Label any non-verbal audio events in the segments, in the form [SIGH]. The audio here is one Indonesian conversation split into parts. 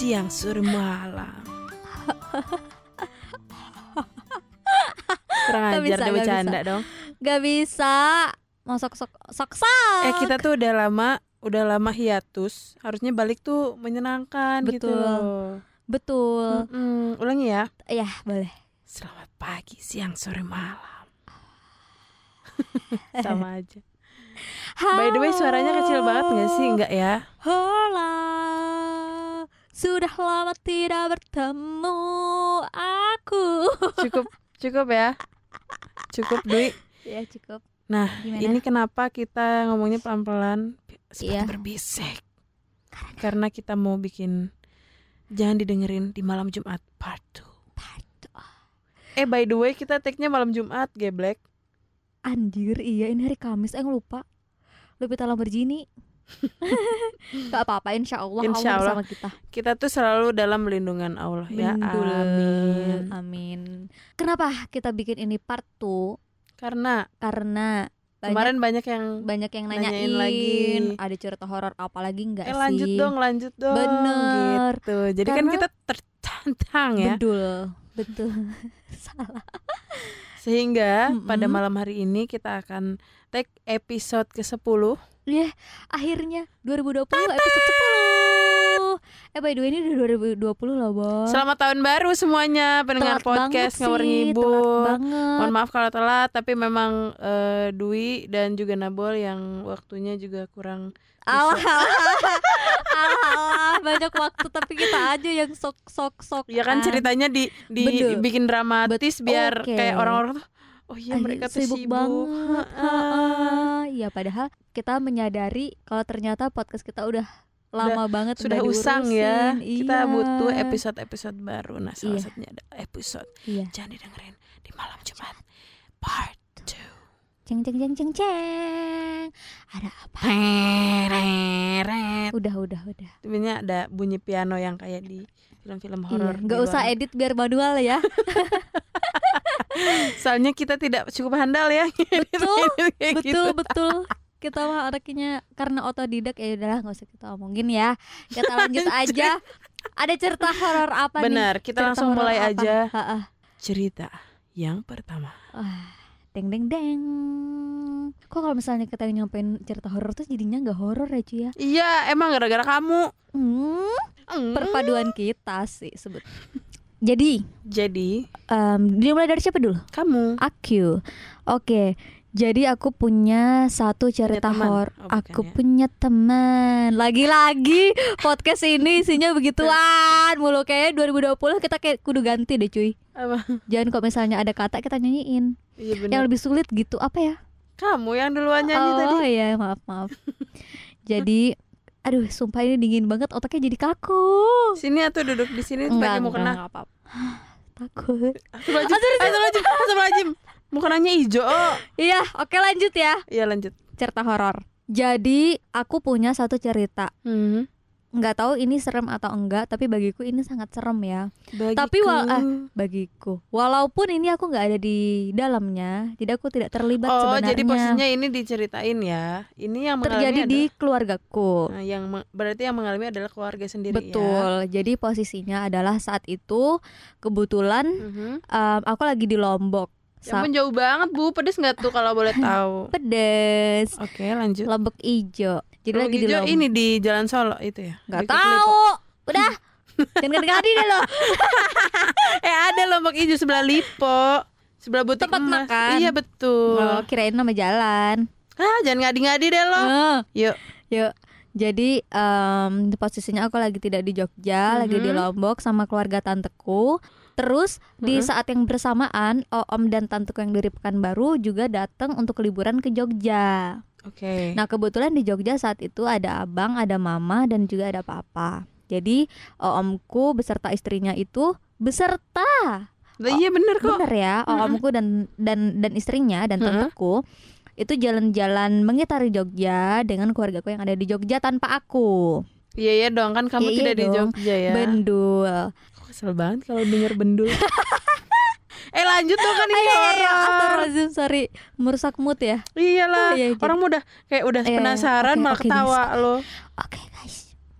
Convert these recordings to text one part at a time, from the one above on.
siang, sore, malam. Kurang ajar bisa, deh gak bercanda dong. Gak bisa. Mau sok sok sok. Eh kita tuh udah lama, udah lama hiatus. Harusnya balik tuh menyenangkan gitu Betul. loh. betul. Mm-mm. Ulangi ya. Ya boleh. Selamat pagi, siang, sore, malam. [LAUGHS] Sama aja. By the way suaranya kecil banget gak sih? Enggak ya? Hola, sudah lama tidak bertemu aku. [LAUGHS] Cukup cukup ya. Cukup Dwi. ya cukup. Nah, Gimana? ini kenapa kita ngomongnya pelan-pelan seperti Iya. berbisik. Karena kita mau bikin jangan didengerin di malam Jumat part 2. Eh by the way kita take-nya malam Jumat, geblek. Anjir, iya ini hari Kamis. Eh lupa. Lupita Lamborghini. [LAUGHS] Gak apa-apa, insya Allah Insya Allah Allah. bersama kita. Kita tuh selalu dalam lindungan Allah ya. Amin. Amin. Kenapa kita bikin ini part 2? Karena Karena banyak kemarin banyak yang banyak yang nanyain nanyain, lagi. ada cerita horor apa lagi enggak eh sih? lanjut dong, lanjut dong. Bener. Gitu. Jadi kan Karena- kita tertantang ya. Betul, betul. [LAUGHS] Salah. Sehingga pada Mm-mm. malam hari ini kita akan take episode ke-10 Ya, akhirnya 2020 episode 10. Eh by the way ini udah 2020 loh, Bos. Selamat tahun baru semuanya pendengar. Telat podcast ngawur ngibul. banget. Mohon maaf kalau telat, tapi memang eh, Dwi dan juga Nabol yang waktunya juga kurang. Alah, alah, alah, banyak waktu tapi kita aja yang sok sok sok. Ya kan ceritanya di Bener. dibikin dramatis Bet- biar oke. kayak orang-orang tuh oh iya mereka tuh sibuk, sibuk. banget. Iya, padahal kita menyadari kalau ternyata podcast kita udah lama banget Sudah udah usang ya. diurusin. Kita Iya. butuh episode-episode baru. Nah, salah Iya. satunya ada episode Iya. jangan didengerin di malam Jumat part 2. Ceng ceng ceng ceng ceng. Ada apa? Udah udah udah. Sebenarnya ada bunyi piano yang kayak di film-film horor. Iya, nggak di usah edit biar manual ya. [LAUGHS] Soalnya kita tidak cukup handal ya. [LAUGHS] Betul, [LAUGHS] Kayak betul gitu. betul. Kita mah anaknya karena otodidak ya udahlah nggak usah kita omongin ya. Kita lanjut aja. Ada cerita horor apa nih? Benar, kita Cerita langsung horor mulai apa? aja Ha-ha. cerita yang pertama. Wah, deng deng deng. Kok kalau misalnya kita nyampein cerita horor tuh jadinya nggak horor ya cuy ya? Iya, emang gara-gara kamu. Hmm, Hmm. perpaduan kita sih sebut. Jadi, Jadi, em, dimulai dari siapa dulu? kamu Aku. Oke. Jadi aku punya satu cerita horor. Oh, aku ya. punya teman. Lagi-lagi [LAUGHS] podcast ini isinya begituan mulu kayak 2020 kita kayak kudu ganti deh cuy. apa? Jangan kok misalnya ada kata kita nyanyiin. Iya benar. Yang lebih sulit gitu apa ya? Kamu yang duluan nyanyi oh tadi. iya maaf maaf. [LAUGHS] jadi aduh sumpah ini dingin banget otaknya jadi kaku. Sini atau duduk di sini Enggak, mau enggak, kena. enggak [GASPS] apa-apa. Takut. Astagfirullahaladzim. [LAUGHS] Astagfirullahaladzim. Astagfirullahaladzim. Mukannya hijau. Oh. Iya, oke lanjut ya. Iya lanjut. Cerita horor. Jadi aku punya satu cerita. Hmm. Nggak tahu ini serem atau enggak, tapi bagiku ini sangat serem ya. Bagiku. Tapi wal- ah, Bagiku. Walaupun ini aku nggak ada di dalamnya, jadi aku tidak terlibat Oh, sebenarnya. jadi posisinya ini diceritain ya. Ini yang mengalami terjadi di keluargaku. Nah, yang berarti yang mengalami adalah keluarga sendiri ya. Betul. Jadi posisinya adalah saat itu kebetulan Mhm. em, aku lagi di Lombok. Ya ampun jauh banget Bu, pedes nggak tuh kalau boleh [LAUGHS] tahu? pedes. Oke, lanjut. Lombok ijo. Jadi Lombok lagi di hijau Lombok. ini di Jalan Solo itu ya? Lipo. tahu. Udah. Jangan ngadi deh lo. Eh ada Lombok hijau sebelah Lipo. Sebelah butik Tempat emas. makan. Iya betul. Oh, kirain nama jalan. Ah, jangan ngadi-ngadi deh lo. Eh. Yuk. Yuk. Jadi em, posisinya aku lagi tidak di Jogja, lagi di Mhm. Lombok sama keluarga tanteku. Terus di Mhm. saat yang bersamaan om dan tanteku yang dari Pekanbaru juga datang untuk liburan ke Jogja. Oke. Nah kebetulan di Jogja saat itu ada abang, ada mama dan juga ada papa. Jadi omku beserta istrinya itu beserta Lah, iya bener kok. bener ya Mhm. omku dan dan dan istrinya dan Mhm. tanteku itu jalan-jalan mengitari Jogja dengan keluargaku yang ada di Jogja tanpa aku. Iya iya dong kan kamu Iya, iya tidak di dong. Jogja ya. Bendul. Kesel banget kalau denger bendul. [LAUGHS] eh lanjut dong kan ini Ayo, ayo, ayo. horor. Astagfirullahaladzim, sorry merusak mood ya. Iyalah, Oh, iya, jadi- orang mudah kayak udah Iya, iya. penasaran Oke, malah oke, ketawa lo. Oke guys,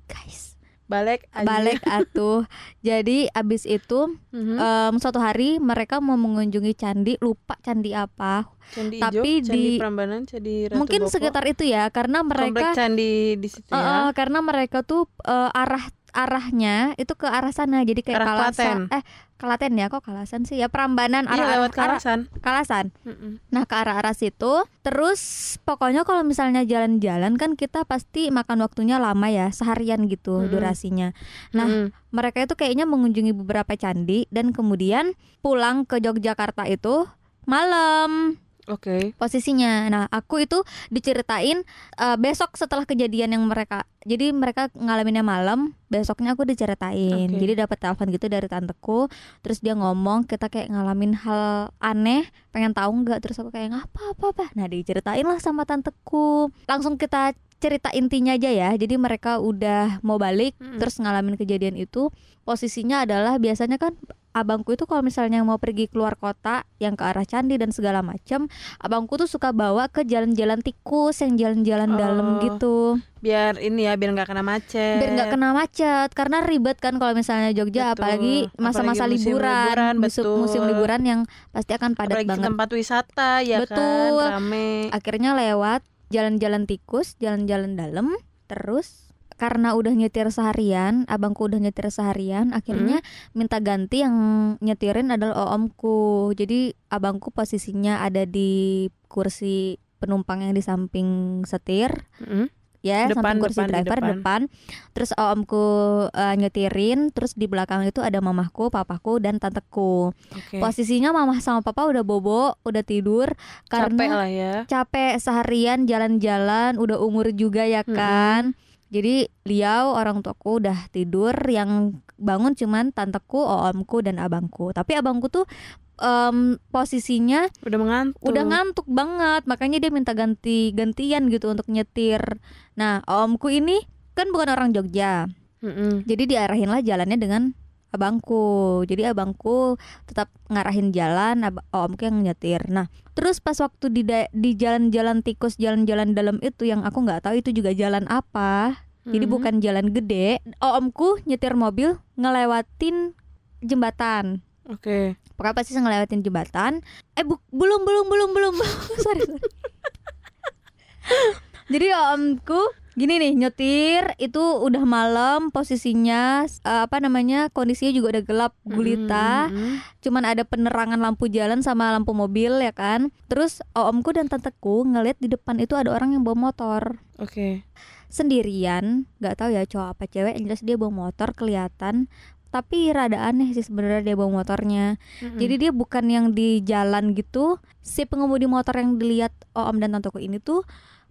guys, balik aja. balik atuh jadi abis itu Mhm. em, suatu hari mereka mau mengunjungi candi lupa candi apa candi tapi Ijo, candi di- Prambanan candi Ratu mungkin Bopo, sekitar itu ya karena komplek mereka candi di situ ya eh, karena mereka tuh eh, arah arahnya itu ke arah sana. Jadi kayak Arah Kalasan. Eh Kalaten ya kok Kalasan sih? Ya Prambanan iya arah lewat arah, Kalasan. Kalasan. Mm-mm. Nah ke arah-arah situ. Terus pokoknya kalau misalnya jalan-jalan kan kita pasti makan waktunya lama ya Seharian gitu Mm-mm. durasinya. Nah Mm-mm. mereka itu kayaknya mengunjungi beberapa candi Dan kemudian pulang ke Yogyakarta itu malam oke. posisinya. Nah aku itu diceritain eh, besok setelah kejadian yang mereka Jadi mereka ngalaminnya malam Besoknya aku diceritain. Oke. Jadi dapat telepon gitu dari tanteku Terus dia ngomong kita kayak ngalamin hal aneh Pengen tahu nggak? Terus aku kayak apa apa apa. Nah diceritain lah sama tanteku. Langsung kita cerita intinya aja ya. Jadi mereka udah mau balik Mm-mm. Terus ngalamin kejadian itu Posisinya adalah biasanya kan Abangku itu kalau misalnya mau pergi keluar kota yang ke arah candi dan segala macam, abangku tuh suka bawa ke jalan-jalan tikus yang jalan-jalan dalam Oh. gitu. biar ini ya biar nggak kena macet biar nggak kena macet karena ribet kan kalau misalnya Jogja Betul. apalagi masa-masa liburan liburan, musim, betul. musim liburan yang pasti akan padat apalagi banget tempat wisata ya Betul. kan rame akhirnya lewat jalan-jalan tikus jalan-jalan dalam terus karena udah nyetir seharian abangku udah nyetir seharian akhirnya minta ganti yang nyetirin adalah omku jadi abangku posisinya ada di kursi penumpang yang di samping setir Mm-mm. ya Depan, samping kursi depan, driver depan. depan. terus omku eh, nyetirin terus di belakang itu ada mamahku papaku dan tanteku oke posisinya mamah sama papa udah bobo udah tidur capek karena lah ya capek seharian jalan-jalan udah umur juga ya Mm-mm. kan jadi liau orang tuaku udah tidur. Yang bangun cuman tanteku omku dan abangku. Tapi abangku tuh em, posisinya udah mengantuk. udah ngantuk banget. Makanya dia minta ganti gantian gitu untuk nyetir. Nah omku ini kan bukan orang Jogja. Mm-mm. jadi diarahin lah jalannya dengan abangku. Jadi abangku tetap ngarahin jalan ab- omku yang nyetir. Nah terus pas waktu di di jalan-jalan tikus jalan-jalan dalam itu yang aku nggak tahu itu juga jalan apa. Jadi Mhm. bukan jalan gede. Omku nyetir mobil ngelewatin jembatan. Oke. Pokoknya pasti ngelewatin jembatan. Eh bu- belum belum belum belum [LAUGHS] sorry, sorry. jadi omku gini nih nyetir itu udah malam posisinya eh, apa namanya kondisinya juga udah gelap gulita. Mm-mm. cuman ada penerangan lampu jalan sama lampu mobil ya kan? Terus omku dan tanteku ngeliat di depan itu ada orang yang bawa motor. Oke. Sendirian nggak tahu ya cowok apa cewek yang jelas dia bawa motor kelihatan. Tapi rada aneh sih sebenarnya dia bawa motornya. Mm-mm. jadi dia bukan yang di jalan gitu. Si pengemudi motor yang dilihat om dan tanteku ini tuh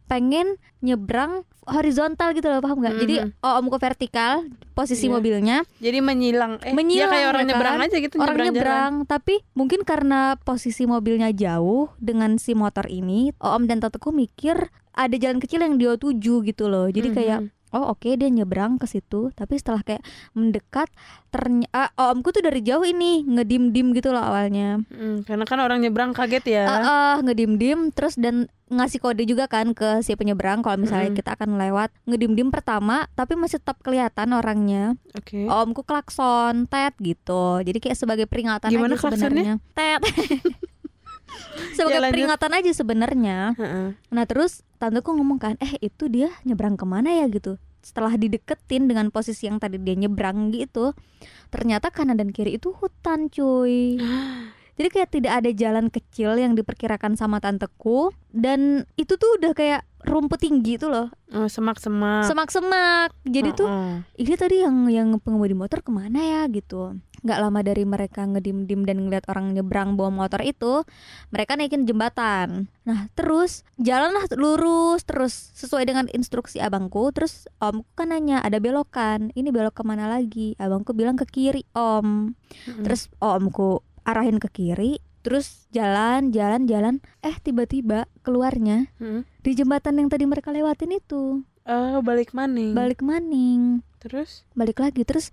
pengen nyebrang horizontal gitu loh paham nggak jadi Mhm. omku vertikal posisi Iya. mobilnya jadi menyilang eh Menyilang, dia kayak orang ya nyebrang aja gitu orang nyebrang, nyebrang tapi mungkin karena posisi mobilnya jauh dengan si motor ini om dan tanteku mikir ada jalan kecil yang dia tuju gitu loh jadi Mhm. kayak oh oke dia nyebrang ke situ. Tapi setelah kayak mendekat ternyata omku tuh dari jauh ini ngedim dim gitu loh awalnya. Mm, karena kan orang nyebrang kaget ya. Eh, eh, ngedim dim terus dan ngasih kode juga kan ke si penyeberang kalau misalnya Mm-mm. kita akan lewat. Ngedim dim pertama tapi masih tetap kelihatan orangnya. Oke. Omku klakson tet gitu. Jadi kayak sebagai peringatan Gimana aja sebenarnya. Tet [LAUGHS] sebagai Ya, peringatan aja sebenarnya. Heeh. nah terus tanteku ngomong kan eh itu dia nyebrang ke mana ya? Gitu. Setelah dideketin dengan posisi yang tadi dia nyebrang gitu ternyata kanan dan kiri itu hutan cuy [GASPS] jadi kayak tidak ada jalan kecil yang diperkirakan sama tanteku. Dan itu tuh udah kayak rumput tinggi tuh loh. Oh, semak-semak. Semak-semak. Jadi tuh Heeh. ini tadi yang yang pengemudi motor ke mana ya? gitu. Nggak lama dari mereka ngedim-dim dan ngeliat orang nyebrang bawa motor itu mereka naikin jembatan. Nah terus jalanlah lurus terus sesuai dengan instruksi abangku. Terus omku kan nanya ada belokan? Ini belok ke mana lagi? Abangku bilang ke kiri om. Mm-mm. terus omku arahin ke kiri terus jalan jalan jalan. Eh tiba-tiba keluarnya Mm-mm. di jembatan yang tadi mereka lewatin itu. Oh balik maning. Balik maning. Terus? Balik lagi. Terus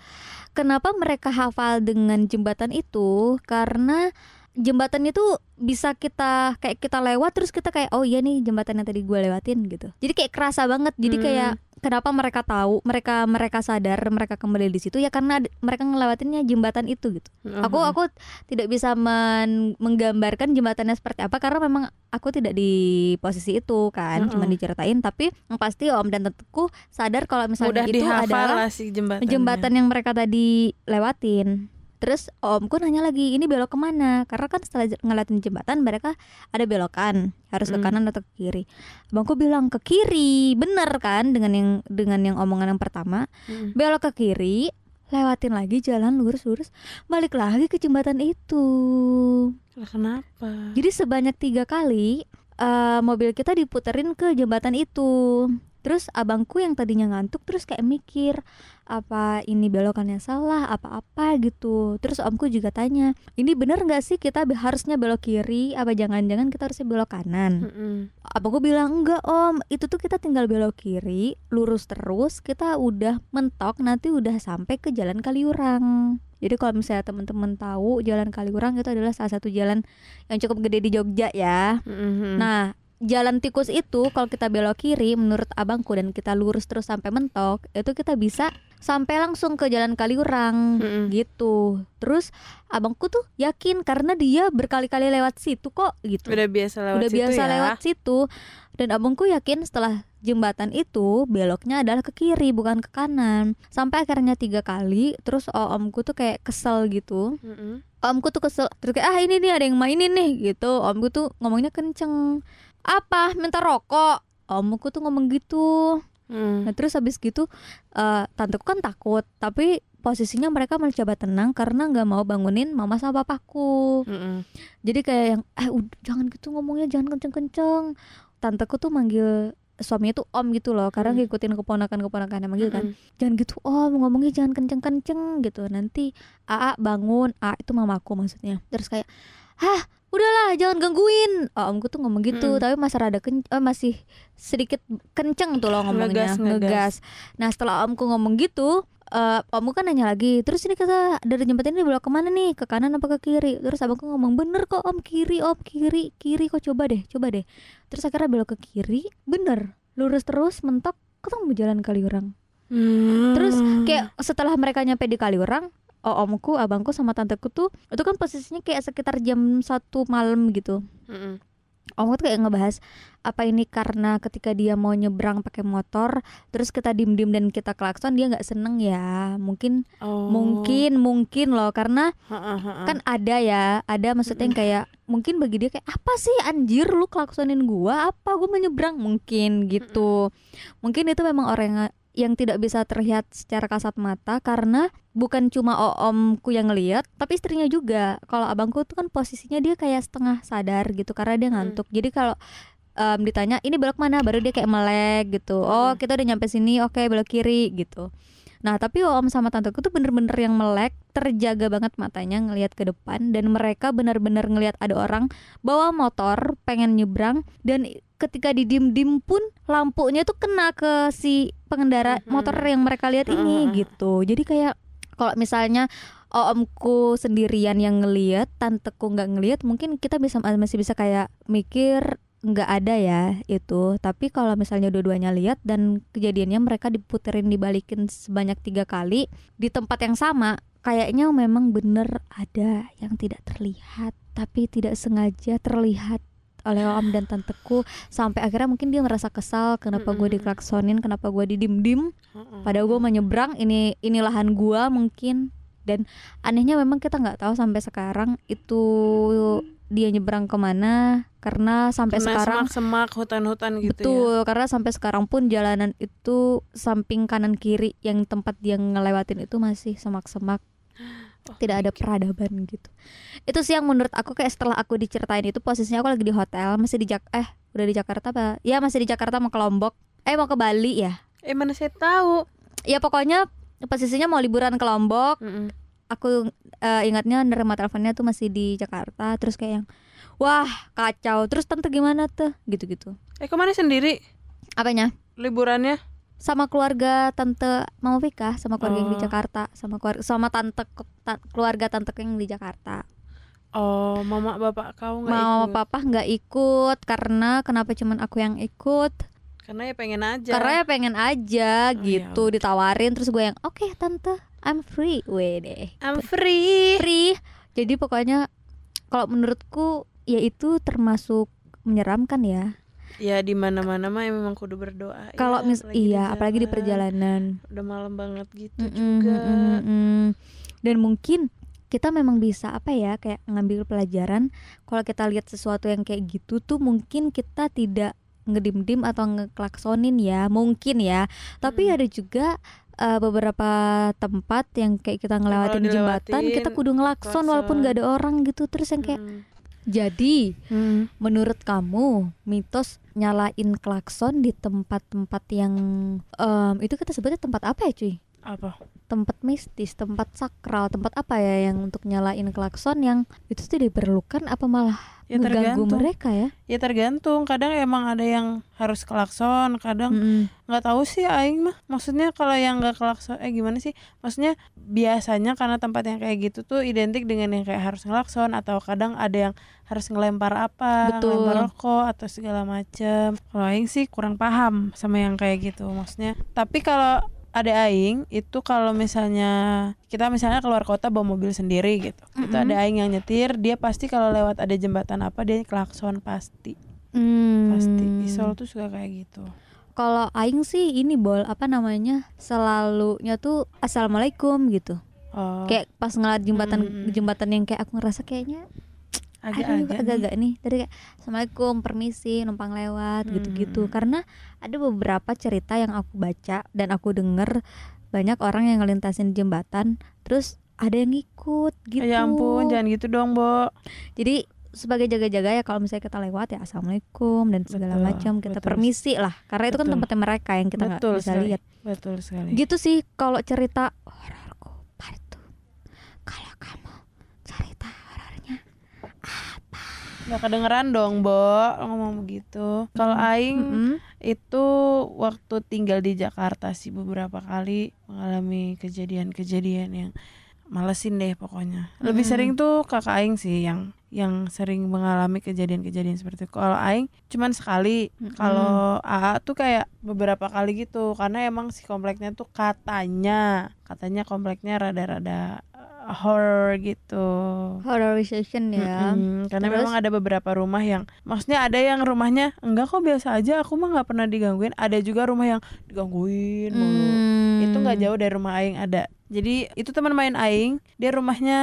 kenapa mereka hafal dengan jembatan itu? Karena jembatan itu bisa kita kayak kita lewat terus kita kayak oh iya nih jembatan yang tadi gue lewatin gitu. Jadi kayak kerasa banget. Jadi Hmm. kayak kenapa mereka tahu mereka mereka sadar mereka kembali di situ? Ya karena mereka ngelewatinnya jembatan itu gitu. Aku Mhm. aku tidak bisa men- menggambarkan jembatannya seperti apa karena memang aku tidak di posisi itu kan cuma Mm-mm. diceritain. Tapi yang pasti om dan tentuku sadar kalau misalnya mudah itu adalah lah si jembatan jembatan yang mereka tadi lewatin terus omku nanya lagi ini belok ke mana? Karena kan setelah ngeliatin jembatan mereka ada belokan harus ke Hmm. kanan atau ke kiri. Abangku bilang ke kiri. Bener kan dengan yang dengan yang omongan yang pertama. Belok ke kiri lewatin lagi jalan lurus-lurus balik lagi ke jembatan itu. Lah, kenapa? Jadi sebanyak tiga kali eh, mobil kita diputerin ke jembatan itu. Terus abangku yang tadinya ngantuk terus kayak mikir apa ini belokannya salah apa-apa gitu. Terus omku juga tanya, ini bener nggak sih kita harusnya belok kiri? Apa jangan-jangan kita harusnya belok kanan? Mm-mm. Abangku bilang enggak om, itu tuh kita tinggal belok kiri, lurus terus, kita udah mentok nanti udah sampai ke Jalan Kaliurang. Jadi kalau misalnya teman-teman tahu Jalan Kaliurang itu adalah salah satu jalan yang cukup gede di Jogja ya. Mm-mm. Nah, jalan tikus itu kalau kita belok kiri menurut abangku dan kita lurus terus sampai mentok, itu kita bisa sampai langsung ke Jalan Kaliurang Mm-mm. gitu. Terus abangku tuh yakin karena dia berkali-kali lewat situ kok gitu. Udah biasa lewat udah situ biasa ya? lewat situ. Dan abangku yakin setelah jembatan itu beloknya adalah ke kiri bukan ke kanan. Sampai akhirnya tiga kali terus oh, omku tuh kayak kesel gitu. Mm-mm. omku tuh kesel terus kayak ah ini nih ada yang mainin nih gitu. Omku tuh ngomongnya kenceng apa? Minta rokok? Omku tuh ngomong gitu. Mm. nah terus habis gitu eh tanteku kan takut tapi posisinya mereka mencoba tenang karena nggak mau bangunin mama sama papaku. Mm-mm. jadi kayak yang eh ud- jangan gitu ngomongnya jangan kenceng-kenceng. Tanteku tuh manggil suaminya tuh om gitu loh karena Hmm. ngikutin keponakan-keponakan yang manggil kan. Mm-mm. jangan gitu om ngomongnya jangan kenceng-kenceng gitu. Nanti AA bangun A itu mamaku maksudnya. Terus kayak hah udahlah jangan gangguin oh, omku tuh ngomong gitu Mm. tapi masih rada ken- eh, masih sedikit kenceng tuh loh ngomongnya Ngegas, ngegas. nah setelah omku ngomong gitu eh omku kan nanya lagi terus ini kata dari jembatan ini belok ke mana nih ke kanan apa ke kiri terus abangku ngomong bener kok om kiri om kiri kiri kok coba deh coba deh terus akhirnya belok ke kiri bener lurus terus mentok ketemu jalan Kaliurang Mm. Terus kayak setelah mereka nyampe di Kaliurang, oh, omku, abangku sama tanteku tuh itu kan posisinya kayak sekitar jam satu malam gitu. Mm-mm. Omku tuh kayak ngebahas apa ini karena ketika dia mau nyebrang pakai motor, terus kita dim-dim dan kita klakson dia nggak seneng ya. Mungkin Oh. mungkin mungkin loh karena Ha-ha, ha-ha. kan ada ya, ada maksudnya yang kayak mungkin bagi dia kayak apa sih anjir lu klaksonin gua apa gua mau nyebrang mungkin gitu. Mungkin itu memang orang yang- tidak bisa terlihat secara kasat mata karena bukan cuma omku yang ngeliat tapi istrinya juga. Kalau abangku tuh kan posisinya dia kayak setengah sadar gitu karena dia ngantuk. Jadi kalau em, ditanya ini belok mana baru dia kayak melek gitu. Oh, Mm. kita udah nyampe sini, oke belok kiri gitu. Nah, tapi om sama tanteku tuh bener-bener yang melek, terjaga banget matanya ngelihat ke depan dan mereka benar-benar ngelihat ada orang bawa motor pengen nyebrang dan ketika didim-dim pun lampunya tuh kena ke si pengendara Mhm. motor yang mereka lihat ini Mhm. gitu. Jadi kayak kalau misalnya omku sendirian yang ngelihat, tanteku nggak ngelihat, mungkin kita bisa masih bisa kayak mikir nggak ada ya itu tapi kalau misalnya dua-duanya lihat dan kejadiannya mereka diputerin dibalikin sebanyak tiga kali di tempat yang sama kayaknya memang bener ada yang tidak terlihat tapi tidak sengaja terlihat oleh om dan tanteku sampai akhirnya mungkin dia merasa kesal kenapa gue Mm-mm. diklaksonin kenapa gue didim-dim Ha-ha. padahal gue mau nyebrang ini ini lahan gue mungkin dan anehnya memang kita nggak tahu sampai sekarang itu dia nyebrang ke mana karena sampai Kena sekarang semak-semak hutan-hutan gitu betul karena sampai sekarang pun jalanan itu samping kanan kiri yang tempat dia ngelewatin itu masih semak-semak. Ya. [GASPS] Oh tidak ada peradaban gitu. Itu sih yang menurut aku kayak setelah aku diceritain itu posisinya aku lagi di hotel masih di Jak eh udah di Jakarta apa ya masih di Jakarta mau ke Lombok. Eh mau ke Bali ya? Eh mana saya tahu. ya pokoknya posisinya mau liburan ke Lombok Mm-mm. aku eh, ingatnya nerima teleponnya tuh masih di Jakarta terus kayak yang wah kacau terus tante gimana tuh gitu-gitu Eh ke mana sendiri apanya liburannya? sama keluarga tante Mama Vika sama keluarga yang di Oh. Jakarta sama keluarga sama tante ta- keluarga tante yang di Jakarta Oh, mama bapak kau nggak Mama ikut? papa nggak ikut karena kenapa cuman aku yang ikut Karena ya pengen aja. karena ya pengen aja Oh, gitu ya ditawarin terus gue yang oke tante I'm free wede I'm free. free jadi pokoknya kalau menurutku ya itu termasuk menyeramkan ya Ya di mana-mana mah memang kudu berdoa. kalau ya, mis apalagi iya apalagi di jalan. perjalanan Udah malam banget gitu Mm-mm, juga. mm-mm, mm. dan mungkin kita memang bisa apa ya kayak ngambil pelajaran kalau kita lihat sesuatu yang kayak gitu tuh mungkin kita tidak ngedim-dim atau ngeklaksonin ya mungkin ya tapi Mm. ada juga uh, beberapa tempat yang kayak kita ngelewatin kalau jembatan kita kudu ngelakson walaupun klakson. gak ada orang gitu terus yang kayak Mm. jadi Hmm. menurut kamu mitos nyalain klakson di tempat-tempat yang em, itu kita sebutnya tempat apa ya cuy Apa? tempat mistis, tempat sakral, tempat apa ya yang untuk nyalain klakson yang itu tidak diperlukan apa malah Ya mengganggu tergantung. mereka ya? Ya tergantung. Kadang emang ada yang harus klakson, kadang nggak tahu sih aing mah. Maksudnya kalau yang nggak klakson eh gimana sih? Maksudnya biasanya karena tempat yang kayak gitu tuh identik dengan yang kayak harus ngelakson atau kadang ada yang harus ngelempar apa, Betul. ngelempar rokok atau segala macem. Kalau aing sih kurang paham sama yang kayak gitu. Maksudnya tapi kalau ada aing itu kalau misalnya kita misalnya keluar kota bawa mobil sendiri gitu. Itu Mm-mm. ada aing yang nyetir, dia pasti kalau lewat ada jembatan apa dia klakson pasti. Hmm. Pasti. Isol tuh suka kayak gitu. Kalau aing sih ini bol apa namanya selalunya tuh assalamualaikum gitu. Oh. Kayak pas ngeliat jembatan Mm-mm. jembatan yang kayak aku ngerasa kayaknya agak-agak nih. agak-agak nih tadi kayak assalamualaikum permisi numpang lewat gitu-gitu Hmm. karena ada beberapa cerita yang aku baca dan aku denger banyak orang yang ngelintasin jembatan terus ada yang ngikut gitu Ya ampun, jangan gitu dong, Bo. jadi sebagai jaga-jaga ya kalau misalnya kita lewat ya assalamualaikum dan segala Betul, macam kita betul. permisi lah karena itu kan Betul. tempatnya mereka yang kita nggak Betul bisa sekali. lihat Betul sekali. gitu sih kalau cerita hororku part two. kalau kamu cerita Gak kedengeran dong, Bo. Ngomong begitu. Kalau aing Mm-mm. itu waktu tinggal di Jakarta sih beberapa kali mengalami kejadian-kejadian yang malesin deh pokoknya. Lebih Mm-mm. sering tuh kakak aing sih yang yang sering mengalami kejadian-kejadian seperti itu. Kalau aing cuman sekali. Mm-mm. Kalau AA tuh kayak beberapa kali gitu karena emang si kompleknya tuh katanya katanya kompleknya rada-rada horror gitu. Horrorization ya Mm-mm, karena Terus? memang ada beberapa rumah yang maksudnya ada yang rumahnya enggak kok biasa aja aku mah nggak pernah digangguin ada juga rumah yang digangguin mulu Hmm. itu nggak jauh dari rumah aing ada jadi itu teman main aing dia rumahnya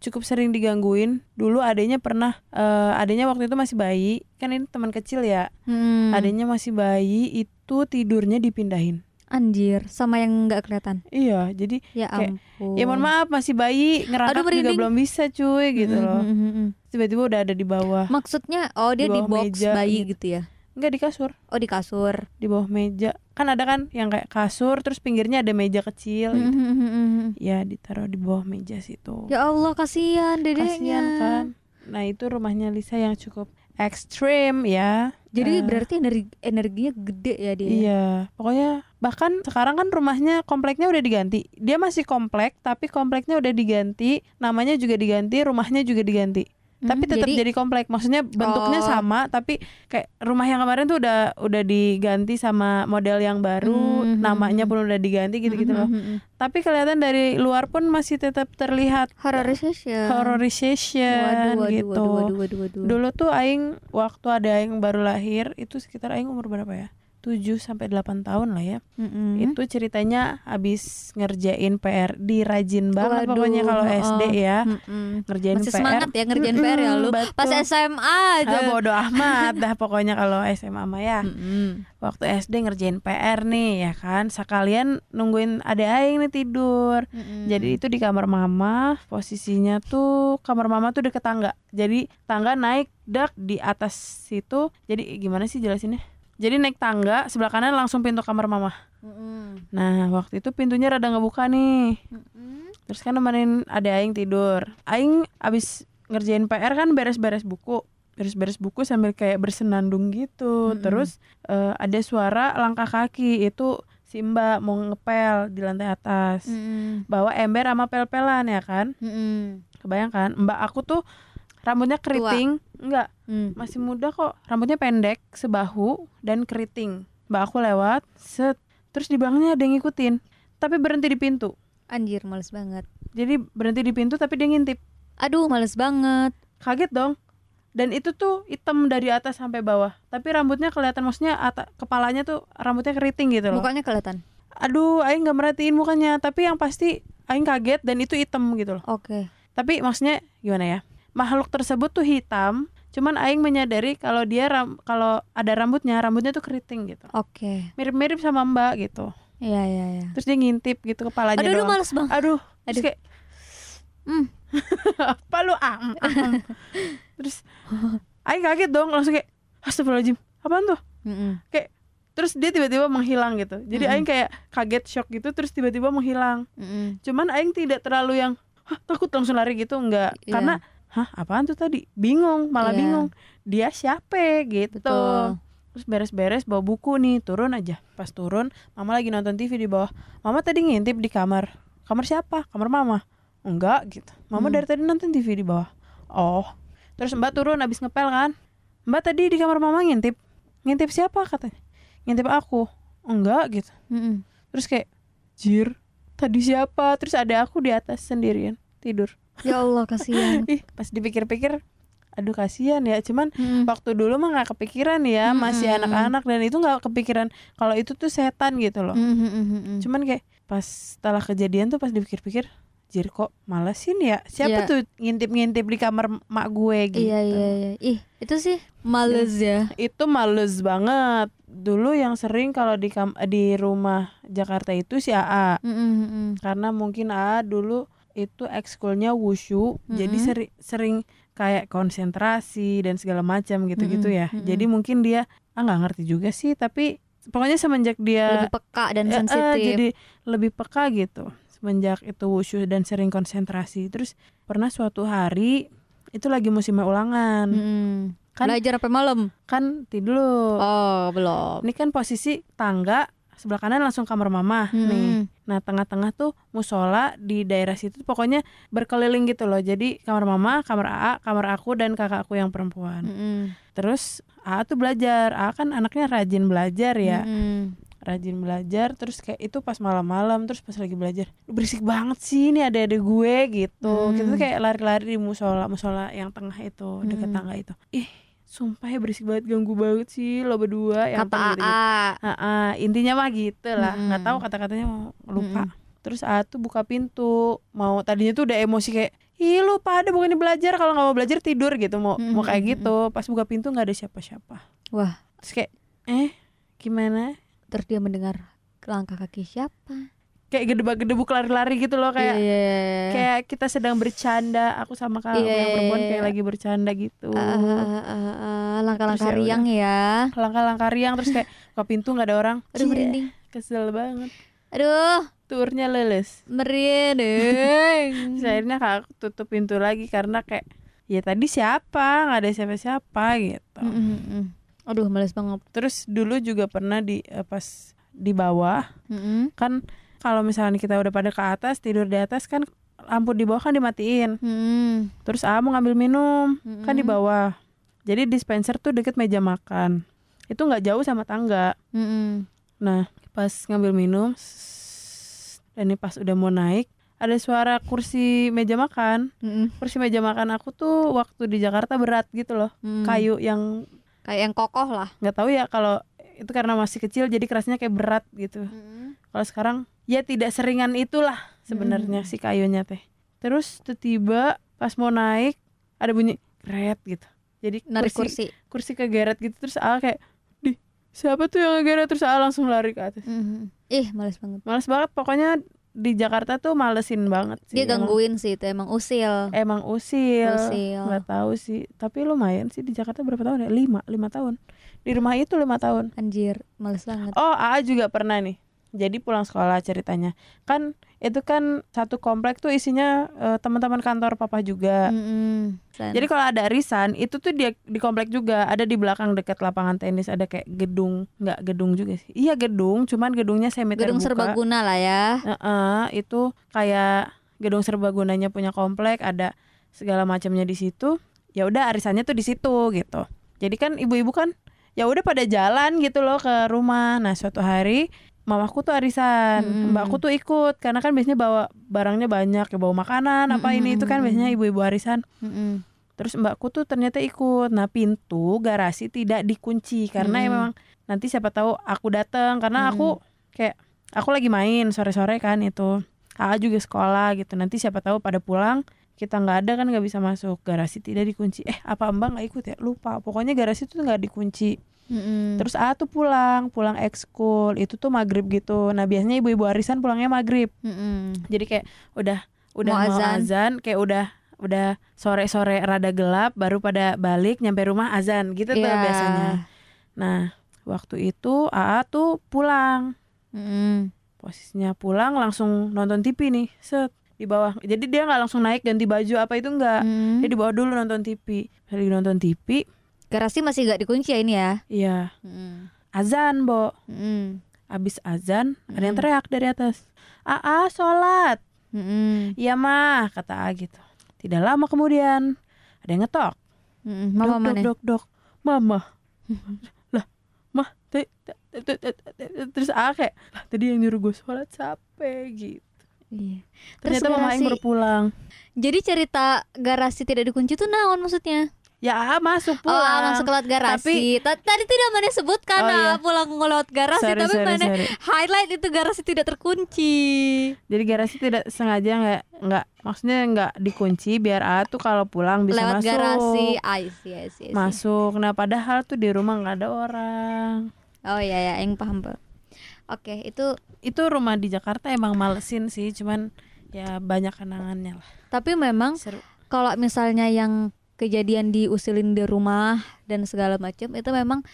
cukup sering digangguin dulu adanya pernah eh, adanya waktu itu masih bayi kan ini teman kecil ya Hmm. adanya masih bayi itu tidurnya dipindahin Anjir, sama yang nggak kelihatan. iya jadi Ya Kayak, ampun. ya mohon maaf masih bayi ngerangkak Aduh, juga belum bisa cuy gitu loh mm, tiba-tiba udah ada di bawah Maksudnya, oh dia Di di, box meja bayi gitu. gitu ya? Enggak di kasur Oh di kasur. di bawah meja kan ada kan yang kayak kasur terus pinggirnya ada meja kecil gitu. Mm, mm, mm, mm. ya ditaruh di bawah meja situ Ya Allah kasihan dedeknya. kasihan kan nah itu rumahnya Lisa yang cukup ekstrim ya Jadi Eh, berarti energi energinya gede ya dia. iya pokoknya bahkan sekarang kan rumahnya kompleknya udah diganti. Dia masih komplek tapi kompleknya udah diganti. Namanya juga diganti rumahnya juga diganti. Hmm, tapi tetap jadi, komplek. Maksudnya bentuknya Oh. sama tapi kayak rumah yang kemarin tuh udah udah diganti sama model yang baru. Hmm, namanya hmm, pun udah diganti gitu-gitu Mm, loh. tapi kelihatan dari luar pun masih tetap terlihat Horrorization. horrorization Waduh, waduh, gitu. waduh, waduh, waduh, waduh. dulu tuh aing waktu ada aing baru lahir itu sekitar aing umur berapa ya 7 sampai 8 tahun lah ya. Mm-mm. Itu ceritanya habis ngerjain PR di rajin banget Waduh, pokoknya kalau. SD ya. Mm-mm. Ngerjain Masih PR. semangat ya ngerjain PR ya lu. Mm-mm, Pas betul. SMA aja. Ah, bodo [LAUGHS] amat dah pokoknya kalau SMA mah ya. Mm-mm. Waktu SD ngerjain PR nih ya kan. Sekalian nungguin adek aing nih tidur. Mm-mm. Jadi itu di kamar mama, posisinya tuh kamar mama tuh deket tangga. Jadi tangga naik dak di atas situ. Jadi gimana sih jelasinnya? Jadi naik tangga, sebelah kanan langsung pintu kamar mama. Mm-mm. Nah, waktu itu pintunya rada ngebuka nih. Mm-mm. Terus kan nemenin ade aing tidur. Aing abis ngerjain PR kan beres-beres buku. Beres-beres buku sambil kayak bersenandung gitu. Mm-mm. Terus eh, ada suara langkah kaki. Itu si Mbak mau ngepel di lantai atas. Mm-mm. Bawa ember sama pel-pelan ya kan? Mm-mm. Kebayangkan, Mbak aku tuh rambutnya keriting, enggak, Mm. masih muda kok. Rambutnya pendek, sebahu dan keriting. mbak aku lewat set terus di belakangnya ada yang ngikutin tapi berhenti di pintu Anjir, males banget. jadi berhenti di pintu tapi dia ngintip Aduh, males banget. kaget dong dan itu tuh hitam dari atas sampai bawah tapi rambutnya kelihatan maksudnya ata, kepalanya tuh rambutnya keriting gitu loh Mukanya kelihatan. aduh aing nggak merhatiin mukanya tapi yang pasti aing kaget dan itu hitam gitu loh Oke. tapi maksudnya gimana ya makhluk tersebut tuh hitam cuman aing menyadari kalau dia ram, kalau ada rambutnya rambutnya tuh keriting gitu Oke. mirip-mirip sama mbak gitu Iya, iya, iya. terus dia ngintip gitu kepalanya Aduh, aduh, doang males banget. aduh terus Aduh. kayak Hmm. [LAUGHS] apa lu ah, mm, ah, mm. terus [LAUGHS] aing kaget dong langsung kayak astagfirullahaladzim apaan tuh Mm-mm. kayak terus dia tiba-tiba menghilang gitu jadi Mm-mm. aing kayak kaget shock gitu terus tiba-tiba menghilang Mm-mm. cuman aing tidak terlalu yang Hah, takut langsung lari gitu enggak Iya. karena hah apaan tuh tadi? Bingung malah Iya. bingung. Dia siapa? Gitu. Betul. terus beres-beres bawa buku nih turun aja. Pas turun mama lagi nonton TV di bawah. Mama tadi ngintip di kamar. Kamar siapa? Kamar mama? Enggak gitu. Mama Hmm. dari tadi nonton TV di bawah. Oh. Terus mbak turun abis ngepel kan? Mbak tadi di kamar mama ngintip. Ngintip siapa katanya? Ngintip aku. Enggak gitu. Mm-mm. terus kayak jir tadi siapa? Terus ada aku di atas sendirian tidur Ya Allah, kasihan. [LAUGHS] ih pas dipikir-pikir aduh kasihan ya cuman Mm-mm. waktu dulu mah nggak kepikiran ya masih Mm-mm. anak-anak dan itu nggak kepikiran kalau itu tuh setan gitu loh Mm-mm. cuman kayak pas setelah kejadian tuh pas dipikir-pikir jir kok malesin ya siapa Iya. tuh ngintip-ngintip di kamar mak gue gitu Iya, iya, iya. Ih, itu sih males ya. itu males banget dulu yang sering kalau di kam- di rumah Jakarta itu si AA Mm-mm. karena mungkin AA dulu itu ekskulnya wushu jadi Mm-mm. seri- sering kayak konsentrasi dan segala macam gitu-gitu ya jadi mungkin dia ah nggak ngerti juga sih tapi pokoknya semenjak dia Lebih peka dan eh, eh, sensitif. jadi lebih peka gitu semenjak itu wushu dan sering konsentrasi terus pernah suatu hari itu lagi musimnya ulangan Mm-mm. kan Belajar sampai malam. kan tidur Oh, belum. ini kan posisi tangga sebelah kanan langsung kamar mama nih Mm-mm. Nah tengah-tengah tuh musola di daerah situ pokoknya berkeliling gitu loh. Jadi kamar mama, kamar AA, kamar aku dan kakak aku yang perempuan. Mm-mm. Terus AA tuh belajar. AA kan anaknya rajin belajar ya, Mm-mm. rajin belajar. Terus kayak itu pas malam-malam terus pas lagi belajar, "Duh, berisik banget sih ini ada ada gue gitu. Hmm. Kita tuh kayak lari-lari di musola, musola yang tengah itu dekat Hmm. tangga itu. Ih sumpah ya berisik banget ganggu banget sih lo berdua yang Kata AA. Ah, ah, intinya mah gitu lah. Nggak Mm-mm. tahu kata-katanya mau lupa. Mm-mm. terus A tuh buka pintu. Mau tadinya tuh udah emosi kayak ih lu pada bukannya belajar kalau nggak mau belajar tidur gitu. Mau mau kayak gitu. Pas buka pintu nggak ada siapa-siapa. Wah, terus kayak eh gimana? Terus dia mendengar langkah kaki siapa? Kayak gedebak-gedebuk lari-lari gitu loh kayak Iya, iya, iya. kayak kita sedang bercanda aku sama kamu Iya, yang perempuan iya. kayak lagi bercanda gitu Ah, ah, ah, ah, langkah-langkah Terus ya riang ya. langkah-langkah riang terus kayak buka pintu nggak ada orang Aduh merinding. kesel banget Aduh, turnya leles merinding. [LAUGHS] Akhirnya kakak tutup pintu lagi karena kayak ya tadi siapa nggak ada siapa-siapa gitu. Mm, mm, mm. Aduh, males banget. Terus dulu juga pernah di eh, pas di bawah Mm-mm. kan kalau misalnya kita udah pada ke atas tidur di atas kan lampu di bawah kan dimatiin. Mm-mm. Terus A mau ngambil minum kan di Mm-mm. bawah. Jadi dispenser tuh deket meja makan. Itu nggak jauh sama tangga. Mm-mm. Nah pas ngambil minum dan ini pas udah mau naik ada suara kursi meja makan. Mm-mm. kursi meja makan aku tuh waktu di Jakarta berat gitu loh Mm. kayu yang kayak yang kokoh lah. nggak tahu ya kalau itu karena masih kecil jadi kerasnya kayak berat gitu kalau sekarang ya tidak seringan itulah sebenarnya Hmm. si kayunya teh terus tiba pas mau naik ada bunyi geret gitu jadi Narik kursi kursi. kursi kegeret gitu terus Al kayak di siapa tuh yang ngegeret terus Al langsung lari ke atas Mm-mm. Ih, males banget. males banget pokoknya di Jakarta tuh malesin banget sih Dia Emang- gangguin sih itu emang usil. emang usil Usil. nggak tahu sih tapi lumayan sih di Jakarta berapa tahun ya lima lima tahun di rumah itu lima tahun Anjir, males banget. oh AA juga pernah nih jadi pulang sekolah ceritanya. Kan itu kan satu komplek tuh isinya eh, teman-teman kantor papa juga. San. jadi kalau ada arisan itu tuh dia di komplek juga. Ada di belakang dekat lapangan tenis ada kayak gedung. Nggak gedung juga sih. Iya gedung cuman gedungnya semi gedung terbuka. serbaguna lah ya. Heeh, itu kayak gedung serbagunanya punya komplek ada segala macamnya di situ. Ya udah arisannya tuh di situ gitu. Jadi kan ibu-ibu kan ya udah pada jalan gitu loh ke rumah. Nah suatu hari mamaku tuh arisan Mm-mm. mbakku tuh ikut. Karena kan biasanya bawa barangnya banyak ya bawa makanan apa ini itu kan biasanya ibu-ibu arisan. Mm-mm. terus mbakku tuh ternyata ikut. Nah pintu garasi tidak dikunci karena ya Mm-mm. memang nanti siapa tahu aku datang karena aku kayak aku lagi main sore-sore kan itu. Kakak juga sekolah gitu. Nanti siapa tahu pada pulang kita nggak ada kan nggak bisa masuk. Garasi tidak dikunci. Eh apa mbak nggak ikut ya? Lupa. Pokoknya garasi tuh nggak dikunci Terus A tuh pulang pulang ekskul itu tuh maghrib gitu nah biasanya ibu-ibu arisan pulangnya maghrib Mm-mm. jadi kayak udah udah Mau mau, azan. azan. kayak udah udah sore-sore rada gelap baru pada balik nyampe rumah azan gitu tuh Iya. biasanya nah waktu itu AA tuh pulang Mm-mm. posisinya pulang langsung nonton TV nih set di bawah jadi dia nggak langsung naik ganti baju apa itu enggak Mm. dia di bawah dulu nonton TV lagi nonton TV Garasi masih gak dikunci ya ini ya iya Mm. azan bo Mm. abis azan ada yang Mm. teriak dari atas AA sholat Mm-mm. iya mah kata A gitu tidak lama kemudian ada yang ngetok Mm-mm. Mama dok, mana? dok, dok, dok. Mama. lah, mah, te- te- te- te- te- terus A kayak, lah tadi yang nyuruh gue sholat siapa gitu. Iya. Terus Ternyata mama Aing garasi- baru pulang. Jadi cerita garasi tidak dikunci itu naon maksudnya? Ya masuk pulang. Oh, masuk lewat garasi. Ta- Tadi tidak mana sebutkan Oh, iya. ah, pulang lewat garasi, Sorry, tapi sorry, mana sorry. highlight itu garasi tidak terkunci. Jadi garasi tidak sengaja nggak nggak maksudnya nggak dikunci biar A tuh kalau pulang bisa lewat masuk. garasi. I see, I see, I see. Masuk. Nah padahal tuh di rumah nggak ada orang. Oh iya ya, yang paham, Pak. Oke, itu Itu rumah di Jakarta emang malesin sih, cuman ya banyak kenangannya lah. tapi memang kalau misalnya yang kejadian diusilin di rumah dan segala macam itu memang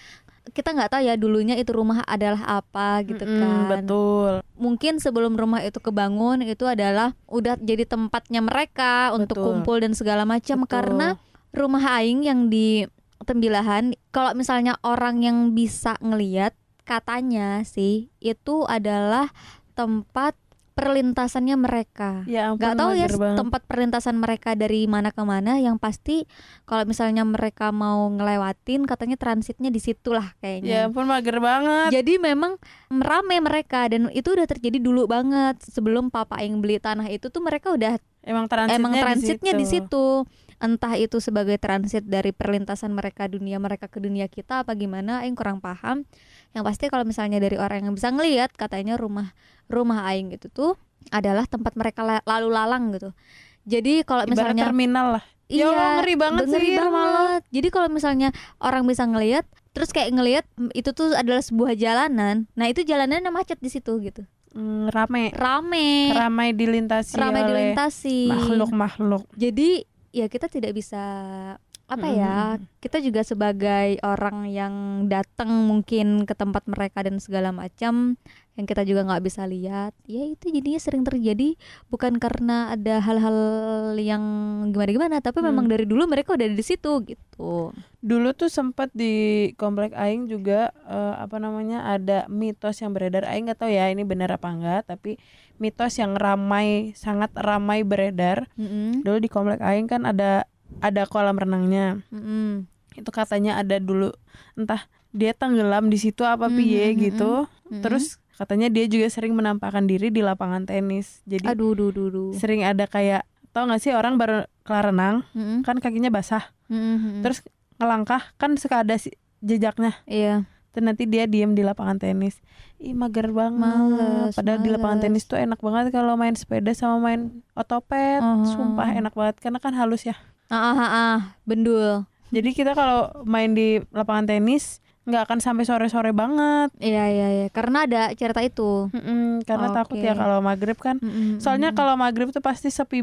kita nggak tahu ya dulunya itu rumah adalah apa gitu Mm-mm, kan. Betul. Mungkin sebelum rumah itu kebangun itu adalah udah jadi tempatnya mereka untuk Betul. kumpul dan segala macam karena rumah aing yang di Tembilahan kalau misalnya orang yang bisa ngeliat katanya sih itu adalah tempat perlintasannya mereka. Ya ampun, Gak tahu ya banget. tempat perlintasan mereka dari mana ke mana yang pasti kalau misalnya mereka mau ngelewatin katanya transitnya di situ lah Ya kayaknya. ampun mager banget. Jadi memang merame mereka dan itu udah terjadi dulu banget sebelum papa yang beli tanah itu tuh mereka udah Emang transitnya, emang transitnya di situ. situ. Entah itu sebagai transit dari perlintasan mereka dunia mereka ke dunia kita apa gimana aing kurang paham. Yang pasti kalau misalnya dari orang yang bisa ngelihat katanya rumah rumah aing itu tuh adalah tempat mereka la- lalu lalang gitu. Jadi kalau Ibarat misalnya terminal lah. Ya Allah, ngeri banget ngeri sih rumah lo. banget. Jadi kalau misalnya orang bisa ngelihat terus kayak ngelihat itu tuh adalah sebuah jalanan. Nah, itu jalanannya macet di situ gitu. Mm, rame. Rame. Ramai dilintasi Ramai dilintasi. makhluk-makhluk. Jadi ya kita tidak bisa apa ya kita juga sebagai orang yang datang mungkin ke tempat mereka dan segala macam yang kita juga nggak bisa lihat ya itu jadinya sering terjadi bukan karena ada hal-hal yang gimana gimana tapi memang dari dulu mereka udah ada di situ gitu Dulu tuh sempat di komplek Aing juga eh, apa namanya ada mitos yang beredar. Aing nggak tahu ya ini benar apa enggak, tapi mitos yang ramai sangat ramai beredar. Mm-mm. Dulu di komplek Aing kan ada ada kolam renangnya. Mm-mm. Itu katanya ada dulu entah dia tenggelam di situ apa Mhm, piye gitu. Mhm. Terus katanya dia juga sering menampakkan diri di lapangan tenis. Jadi aduh duh duh duh sering ada kayak tau gak sih orang baru kelar renang Mm-mm. kan kakinya basah Mm-mm. terus ngelangkah kan suka ada si jejaknya iya terus nanti dia diem di lapangan tenis ih mager banget Males, padahal di lapangan males. tenis tuh enak banget kalau main sepeda sama main otopet Oh. sumpah enak banget karena kan halus ya ah ah ah, bendul jadi kita kalau main di lapangan tenis nggak akan sampai sore-sore banget. Iya iya iya. Karena ada cerita itu. Mm-mm, karena takut Oke. ya kalau maghrib kan. Mm-mm, soalnya mm-mm. kalau maghrib tuh pasti sepi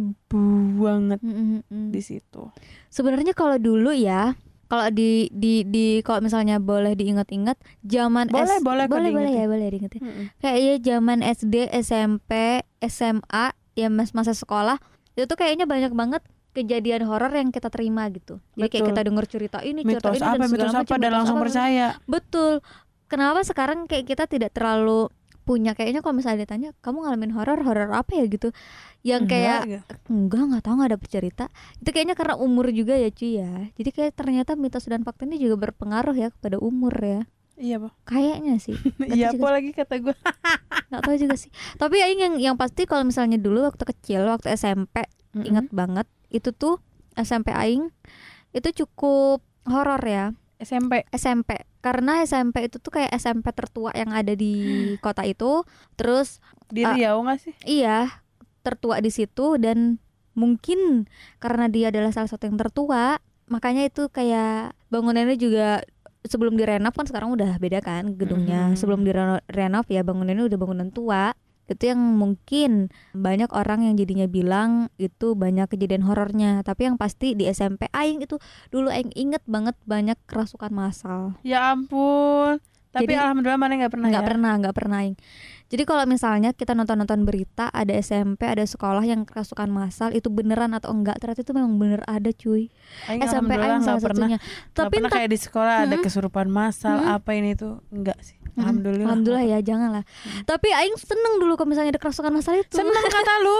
banget Mm-mm, di situ. Sebenarnya kalau dulu ya, kalau di di di kalau misalnya boleh diingat-ingat zaman Boleh, S- boleh boleh boleh ya boleh diingetin. Mm-mm. Kayak ya zaman SD, SMP, SMA, ya mas masa sekolah itu tuh kayaknya banyak banget kejadian horor yang kita terima gitu. Jadi kayak Betul. kita denger cerita ini, cerita mitos ini apa dan segala mitos apa macam, dan mitos langsung apa. percaya? Betul. Kenapa sekarang kayak kita tidak terlalu punya kayaknya kalau misalnya ditanya kamu ngalamin horor horor apa ya? gitu. Yang kayak Enggak, enggak nggak tahu nggak ada cerita. Itu kayaknya karena umur juga ya cuy ya. Jadi kayak ternyata mitos dan fakta ini juga berpengaruh ya kepada umur ya. Iya pak. Kayaknya sih. [LAUGHS] Iya apa lagi kata gue [LAUGHS] nggak tahu juga sih. Tapi aing yang yang pasti kalau misalnya dulu waktu kecil waktu SMP ingat banget itu tuh SMP aing. Itu cukup horor ya. SMP SMP karena SMP itu tuh kayak SMP tertua yang ada di kota itu. Terus di Ah. Riau nggak sih? iya tertua di situ dan mungkin karena dia adalah salah satu yang tertua makanya itu kayak bangunannya juga sebelum direnov kan sekarang udah beda kan gedungnya. Mhm. sebelum direnov ya bangunannya udah bangunan tua itu yang mungkin banyak orang yang jadinya bilang itu banyak kejadian horornya. Tapi yang pasti di SMP aing itu dulu aing inget banget banyak kerasukan massal. Ya ampun. Tapi Jadi- alhamdulillah mana nggak pernah nggak ya? pernah nggak pernah aing. Jadi kalau misalnya kita nonton-nonton berita ada SMP ada sekolah yang kerasukan massal itu beneran atau enggak ternyata itu memang bener ada cuy. Aing SMP aing nggak salah pernah. Satunya tapi pernah kayak di sekolah ada Mm-mm. kesurupan massal Mm-mm. apa ini tuh? Enggak sih. Alhamdulillah. Alhamdulillah ya janganlah. Tapi aing seneng dulu kalau misalnya ada kerasukan massal itu. Seneng kata lu.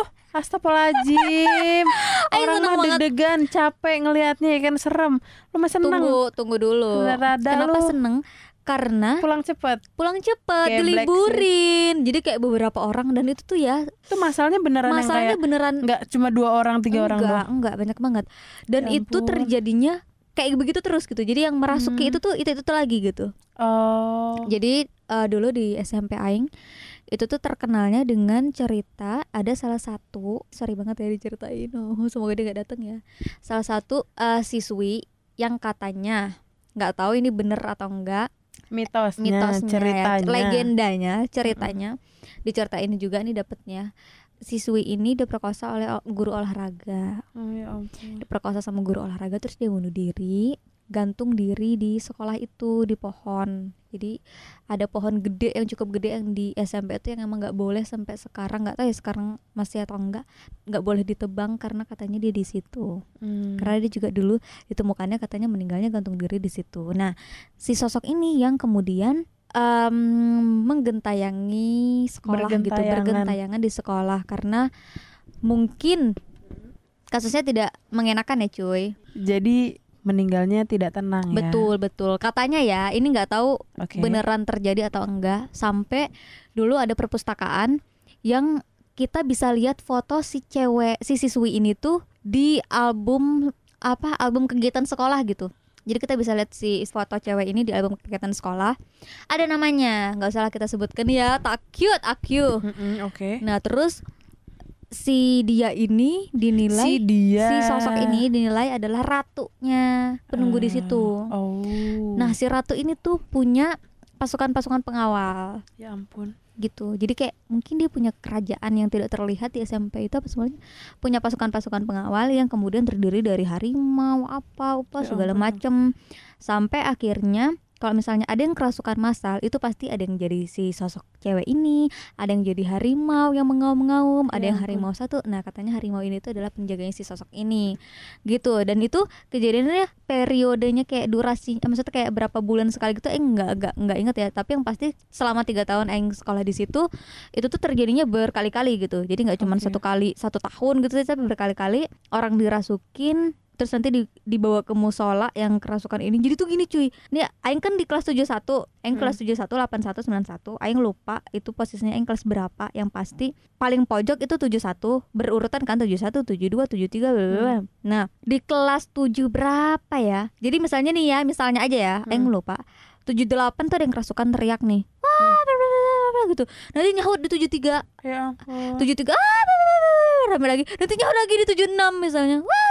Astagfirullahaladzim. [LAUGHS] Aing Orang mah deg-degan Capek ngelihatnya ya kan? Serem. Lu mah seneng. Tunggu tunggu dulu. Rada kenapa lu. seneng? Karena Pulang cepet. Pulang cepet Kayak diliburin. Jadi kayak beberapa orang dan itu tuh ya Itu masalahnya beneran yang masalahnya kayak beneran Enggak cuma dua orang Tiga orang enggak doang? enggak. Banyak banget. Dan Ya itu ampun. terjadinya kayak begitu terus gitu. Jadi yang merasuki Hmm. itu tuh itu itu tuh lagi gitu. Oh. Jadi eh, dulu di SMP Aing itu tuh terkenalnya dengan cerita ada salah satu sorry banget ya diceritain [LAUGHS] oh, semoga dia gak datang ya. Salah satu eh, siswi yang katanya nggak tahu ini bener atau enggak Mitosnya, mitosnya Ceritanya. ya, legendanya ceritanya diceritain juga nih dapetnya siswi ini diperkosa oleh ol- guru olahraga. Oh ya ampun. Diperkosa sama guru olahraga terus dia bunuh diri gantung diri di sekolah itu di pohon. Jadi ada pohon gede yang cukup gede yang di SMP itu yang emang nggak boleh sampai sekarang nggak tahu ya sekarang masih atau enggak nggak boleh ditebang karena katanya dia di situ. Hmm. karena dia juga dulu ditemukannya katanya meninggalnya gantung diri di situ. Nah si sosok ini yang kemudian em, menggentayangi sekolah gitu Bergentayangan. di sekolah karena mungkin kasusnya tidak mengenakan ya cuy. Jadi meninggalnya tidak tenang ya? Betul betul. Katanya ya ini nggak tahu Oke. beneran terjadi atau enggak. Sampai dulu ada perpustakaan yang kita bisa lihat foto si cewek si siswi ini tuh di album apa album kegiatan sekolah gitu jadi kita bisa lihat si foto cewek ini di album kegiatan sekolah. Ada namanya nggak usah lah kita sebutkan ya tak cute aku Oke. Nah terus si dia ini dinilai Si dia. si sosok ini dinilai adalah ratunya penunggu di situ. Oh. Nah, si ratu ini tuh punya pasukan-pasukan pengawal. Ya ampun gitu. Jadi kayak mungkin dia punya kerajaan yang tidak terlihat di SMP itu apa semuanya punya pasukan-pasukan pengawal yang kemudian terdiri dari harimau apa apa Ya segala macem. Sampai akhirnya kalau misalnya ada yang kerasukan massal itu pasti ada yang jadi si sosok cewek ini, ada yang jadi harimau yang mengaum-ngaum, ada Ya yang harimau satu. Nah, katanya harimau ini tuh adalah penjaganya si sosok ini. Gitu. Dan itu kejadiannya periodenya kayak durasi eh, maksudnya kayak berapa bulan sekali gitu eh enggak enggak enggak inget ya tapi yang pasti selama tiga tahun aing sekolah di situ itu tuh terjadinya berkali-kali gitu jadi nggak cuma Oke. satu kali satu tahun gitu tapi berkali-kali orang dirasukin terus nanti di- dibawa ke musola yang kerasukan ini jadi tuh gini cuy ini aing kan di kelas 71 aing Hmm. kelas 71 81 91 aing lupa itu posisinya aing kelas berapa yang pasti paling pojok itu 71 berurutan kan 71 72 73 bla, bla, bla. nah di kelas 7 berapa ya jadi misalnya nih ya misalnya aja ya aing Hmm. lupa 78 tuh ada yang kerasukan teriak nih wah gitu nanti nyahut di 73 Ya ampun tujuh tiga ah, rame lagi nanti nyawa lagi di tujuh enam misalnya Wah,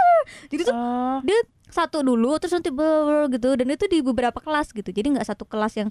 jadi tuh Oh. dia satu dulu terus nanti bla, gitu. Dan itu di beberapa kelas gitu. Jadi nggak satu kelas yang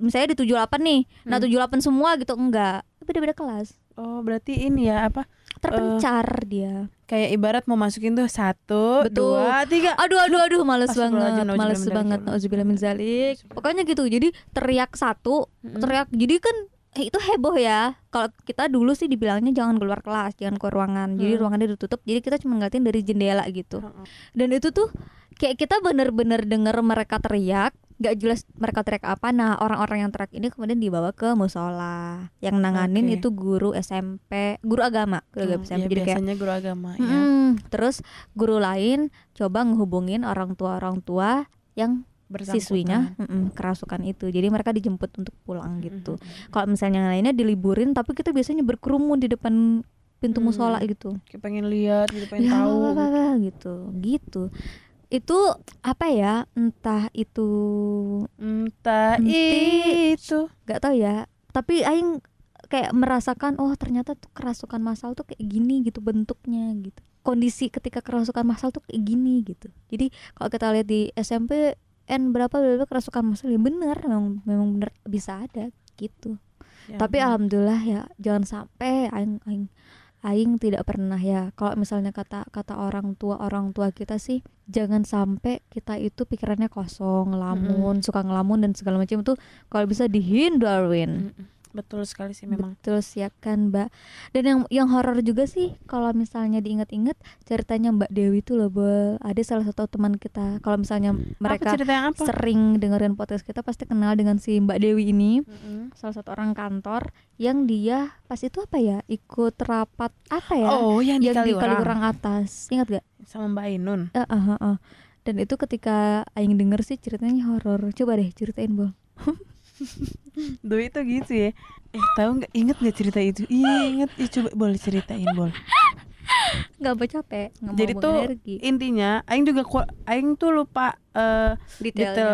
misalnya di tujuh delapan nih. Nah Hmm. tujuh delapan semua gitu enggak. Beda-beda kelas. Oh berarti ini ya apa terpencar dia. Kayak ibarat mau masukin tuh Satu Betul. Dua Tiga. Aduh aduh aduh males banget males banget nauzubillah min zalik pokoknya gitu jadi teriak satu teriak jadi kan itu heboh ya kalau kita dulu sih dibilangnya jangan keluar kelas jangan ke ruangan jadi Hmm. ruangannya ditutup jadi kita cuma ngeliatin dari jendela gitu Heeh. dan itu tuh kayak kita bener-bener denger mereka teriak nggak jelas mereka teriak apa nah orang-orang yang teriak ini kemudian dibawa ke musola yang nanganin Oke. itu guru SMP guru agama guru agama Hmm, SMP ya, jadi kayak biasanya guru agama ya. Mm-mm. terus guru lain coba ngehubungin orang tua orang tua yang Siswinya mm-mm, kerasukan itu. Jadi mereka dijemput untuk pulang Hmm, gitu. Kalau misalnya yang lainnya diliburin tapi kita biasanya berkerumun di depan pintu Hmm. musola gitu. Kayak pengen lihat gitu, pengen ya tahu. apa, apa, apa, gitu gitu. Itu apa ya entah itu Entah Enti- itu. nggak tahu ya. Tapi aing kayak merasakan oh ternyata tuh kerasukan masal tuh kayak gini gitu bentuknya gitu. Kondisi ketika kerasukan masal tuh kayak gini gitu. Jadi kalau kita lihat di SMP N berapa berapa kerasukan masal ya bener memang memang bener bisa ada gitu. Ya tapi ampun. alhamdulillah ya jangan sampai aing aing aing tidak pernah ya. Kalau misalnya kata kata orang tua orang tua kita sih jangan sampai kita itu pikirannya kosong ngelamun suka ngelamun dan segala macam itu kalau bisa dihindarin. Mm-mm. Betul sekali sih memang. betul sih ya kan mbak dan yang yang horor juga sih kalau misalnya diinget-inget ceritanya mbak Dewi itu loh Bel. ada salah satu teman kita kalau misalnya mereka apa? sering dengerin podcast kita pasti kenal dengan si mbak Dewi ini Mm-mm. salah satu orang kantor yang dia pas itu apa ya ikut rapat apa ya Oh, yang di yang di Kaliurang. Atas ingat gak? sama Mbak Ainun. Eh, eh, eh, eh. dan itu ketika Aing denger sih ceritanya horor coba deh ceritain bol [LAUGHS] Duh itu gitu ya. Eh, tahu nggak inget nggak cerita itu? Iya, inget. Ih, coba boleh ceritain, Bol. nggak mau capek nggak mau Jadi buang tuh energi intinya aing juga ku- aing tuh lupa detailnya detail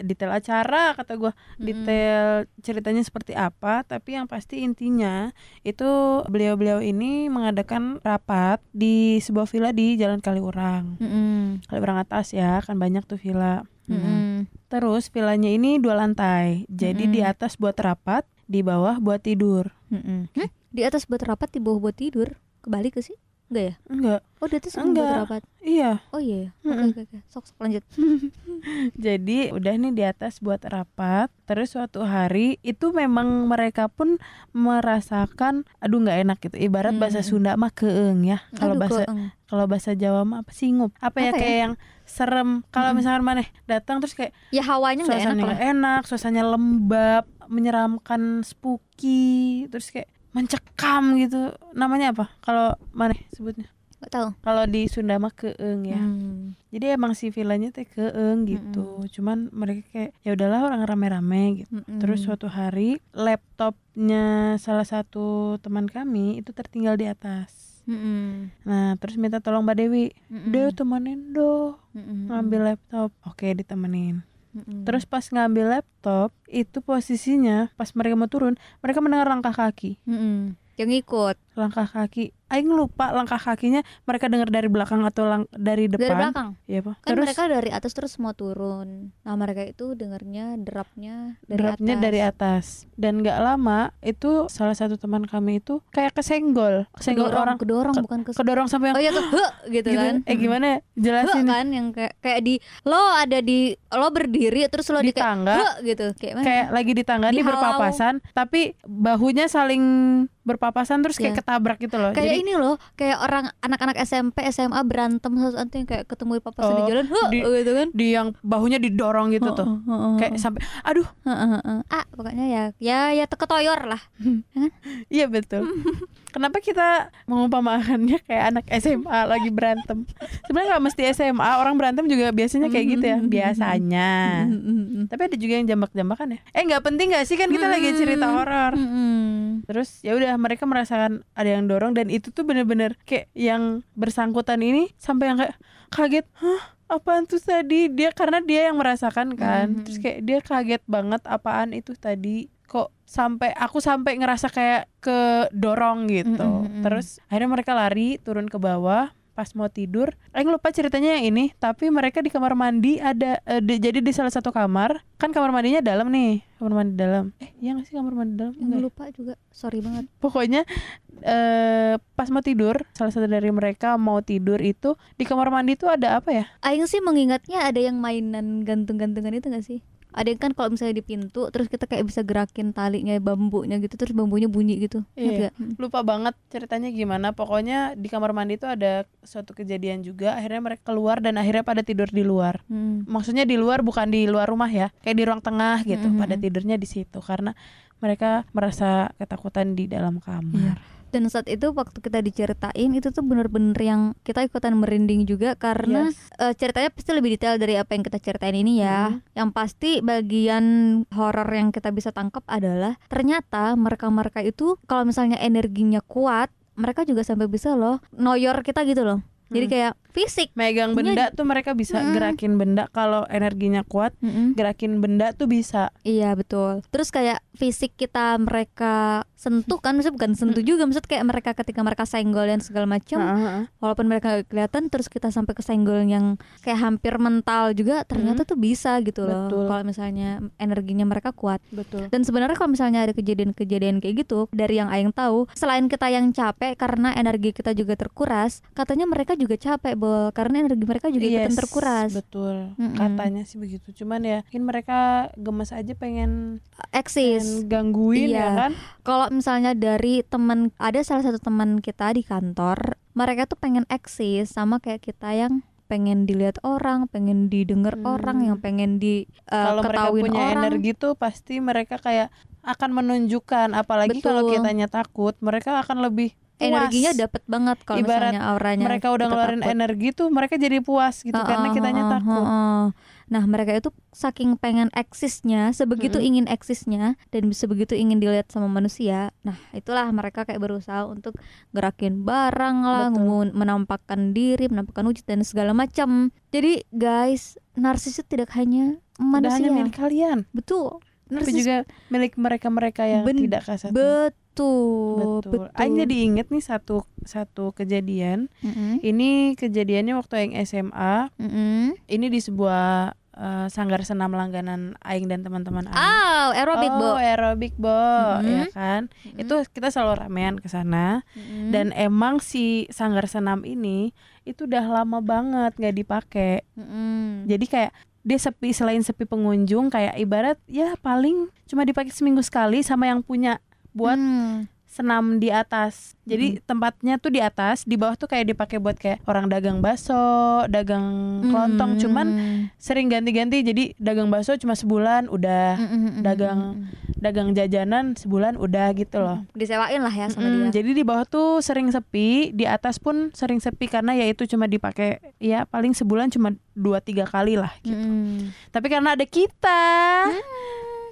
detail acara kata gua detail ceritanya seperti apa tapi yang pasti intinya itu beliau-beliau ini mengadakan rapat di sebuah villa di Jalan Kaliurang Mm-mm. Kaliurang atas ya kan banyak tuh villa Hmm. Terus villanya ini dua lantai jadi di Mm-mm. atas buat rapat di bawah buat tidur Mm-mm. Hmm? di atas buat rapat di bawah buat tidur kebalik ke sih enggak ya enggak oh di atas emang buat Enggak. rapat iya oh iya ya? oke oke sok sok lanjut [LAUGHS] Jadi udah nih di atas buat rapat. Terus suatu hari itu memang mereka pun merasakan aduh nggak enak gitu. Ibarat bahasa Hmm. Sunda mah keeng ya. Kalau bahasa kalau bahasa Jawa mah apa singup. Apa, ya Apa ya? kayak yang serem. Kalau Mm-mm. misalkan mana datang terus kayak ya hawanya nggak enak lah nggak enak, suasananya lembab, menyeramkan, spooky, terus kayak mencekam gitu. Namanya apa? Kalau mana sebutnya? nggak tahu Kalau di Sunda mah keeng ya. Hmm. Jadi emang si villanya teh keeng gitu. Cuman mereka kayak ya udahlah orang rame-rame gitu. Mm-mm. Terus suatu hari laptopnya salah satu teman kami itu tertinggal di atas. Mm-mm. Nah, terus minta tolong Mbak Dewi. Mm-mm. Dewi temenin dong Mm-mm. ngambil laptop. Oke, ditemenin. Mm-mm. Terus pas ngambil laptop, itu posisinya pas mereka mau turun, mereka mendengar langkah kaki. Mm-mm. yang ikut Langkah kaki. Aing lupa langkah kakinya. Mereka dengar dari belakang atau lang- dari depan. dari belakang? Iya, Pak. kan mereka dari atas terus mau turun. Nah mereka itu dengarnya derapnya dari Dropnya atas. dari atas. Dan nggak lama itu salah satu teman kami itu kayak kesenggol. Kesenggol kedorong, orang. kedorong ke- bukan kes kedorong sampai yang oh iya tuh "Huh," gitu, gitu. kan. Eh gimana ya? Huh, jelasin kan yang kayak kayak di lo ada di lo berdiri terus lo di di, kayak tangga. "Huh," gitu. Kayak mana? Kayak lagi di tangga nih Dihalau. berpapasan tapi bahunya saling berpapasan terus kayak Ya. ketabrak gitu loh. Kayak jadi ini loh kayak orang anak-anak SMP SMA berantem satu yang kayak ketemu di papasan di Oh, jalan "Huh," di- gitu kan. di yang bahunya didorong gitu tuh. Heeh, heeh, kayak sampai aduh. Heeh, heeh. ah pokoknya ya ya ya ketoyor lah. [LAUGHS] Iya betul. [LAUGHS] Kenapa kita mengumpamakannya kayak anak SMA lagi berantem? Sebenarnya nggak mesti SMA orang berantem juga biasanya kayak gitu ya. Biasanya. Tapi ada juga yang jambak-jambakan ya. Eh nggak penting nggak sih? Kan kita lagi cerita horor. Terus ya udah mereka merasakan ada yang dorong dan itu tuh bener-bener kayak yang bersangkutan ini sampai yang kayak kaget. Hah? Apaan tuh tadi? Dia karena dia yang merasakan kan. Mhm. Terus kayak dia kaget banget apaan itu tadi. Kok sampai aku sampai ngerasa kayak ke dorong gitu. Mhm, mhm. Terus akhirnya mereka lari turun ke bawah pas mau tidur, Aing lupa ceritanya yang ini, tapi mereka di kamar mandi ada eh, di- jadi di salah satu kamar, kan kamar mandinya dalam nih, kamar mandi dalam. Eh, iya gak sih kamar mandi dalam? Enggak ya? lupa juga sorry banget Pokoknya eh pas mau tidur, salah satu dari mereka mau tidur itu di kamar mandi itu ada apa ya? Aing sih mengingatnya ada yang mainan gantung-gantungan itu gak sih? Ada yang kan kalau misalnya di pintu terus kita kayak bisa gerakin talinya bambunya gitu terus bambunya bunyi gitu Iya. Gak? lupa banget ceritanya gimana pokoknya di kamar mandi itu ada suatu kejadian juga akhirnya mereka keluar dan akhirnya pada tidur di luar Hmm. maksudnya di luar bukan di luar rumah ya kayak di ruang tengah gitu Mhm. pada tidurnya di situ karena mereka merasa ketakutan di dalam kamar dan saat itu waktu kita diceritain itu tuh bener-bener yang kita ikutan merinding juga karena Yes. eh, ceritanya pasti lebih detail dari apa yang kita ceritain ini ya. Mhm. Yang pasti bagian horor yang kita bisa tangkap adalah ternyata mereka-mereka itu kalau misalnya energinya kuat, mereka juga sampai bisa loh noyor kita gitu loh. Jadi Hmm. kayak fisik. megang benda tuh mereka bisa Mm-mm. gerakin benda kalau energinya kuat Mm-mm. gerakin benda tuh bisa Iya betul. Terus kayak fisik kita mereka sentuh kan, maksudnya bukan sentuh juga, maksud kayak mereka ketika mereka senggol dan segala macam. Heeh. walaupun mereka gak kelihatan terus kita sampai ke senggol yang kayak hampir mental juga ternyata tuh bisa gitu loh kalau misalnya energinya mereka kuat betul dan sebenarnya kalau misalnya ada kejadian-kejadian kayak gitu dari yang Aing tahu selain kita yang capek karena energi kita juga terkuras katanya mereka juga capek bol karena energi mereka juga ikutan Yes, terkuras betul Mm-mm. katanya sih begitu cuman ya mungkin mereka gemes aja pengen, eksis pengen gangguin Iya. ya kan kalau misalnya dari teman ada salah satu teman kita di kantor mereka tuh pengen eksis sama kayak kita yang pengen dilihat orang, pengen didengar Hmm. orang, yang pengen di uh, kalau mereka punya orang. energi tuh pasti mereka kayak akan menunjukkan apalagi kalau kitanya takut mereka akan lebih. Energinya dapat banget kalau Ibarat misalnya auranya mereka udah ngeluarin takut. energi tuh mereka jadi puas gitu karena Heeh, kitanya heeh, takut heeh. Nah mereka itu saking pengen eksisnya, sebegitu Mm-mm. ingin eksisnya dan sebegitu ingin dilihat sama manusia. Nah itulah mereka kayak berusaha untuk gerakin barang lah, Betul. menampakkan diri, menampakkan wujud dan segala macam. Jadi guys, narsis itu tidak hanya manusia, hanya milik kalian betul. tapi Narsis juga milik mereka-mereka yang Ben- tidak kasat betul, betul. Aing jadi inget nih satu satu kejadian. Mm-mm, Ini kejadiannya waktu Aing SMA. mm-mm. Ini di sebuah eh, sanggar senam langganan Aing dan teman-teman Aing. Oh, aerobik oh, bo. aerobik bo, Mm-mm. ya kan? Itu kita selalu ramean ke sana. Mm-mm. Dan emang si sanggar senam ini itu udah lama banget nggak dipakai. Mm-mm. Jadi kayak dia sepi selain sepi pengunjung kayak ibarat ya paling cuma dipakai seminggu sekali sama yang punya buat Hmm. senam di atas. Jadi tempatnya tuh di atas, di bawah tuh kayak dipakai buat kayak orang dagang bakso, dagang kelontong. Hmm. Cuman sering ganti-ganti. Jadi dagang bakso cuma sebulan udah, Mm-mm. dagang dagang jajanan sebulan udah gitu loh. disewain lah ya sama Mm, dia. jadi di bawah tuh sering sepi, di atas pun sering sepi karena ya itu cuma dipakai ya paling sebulan cuma dua tiga kali lah gitu. Mm. Tapi karena ada kita,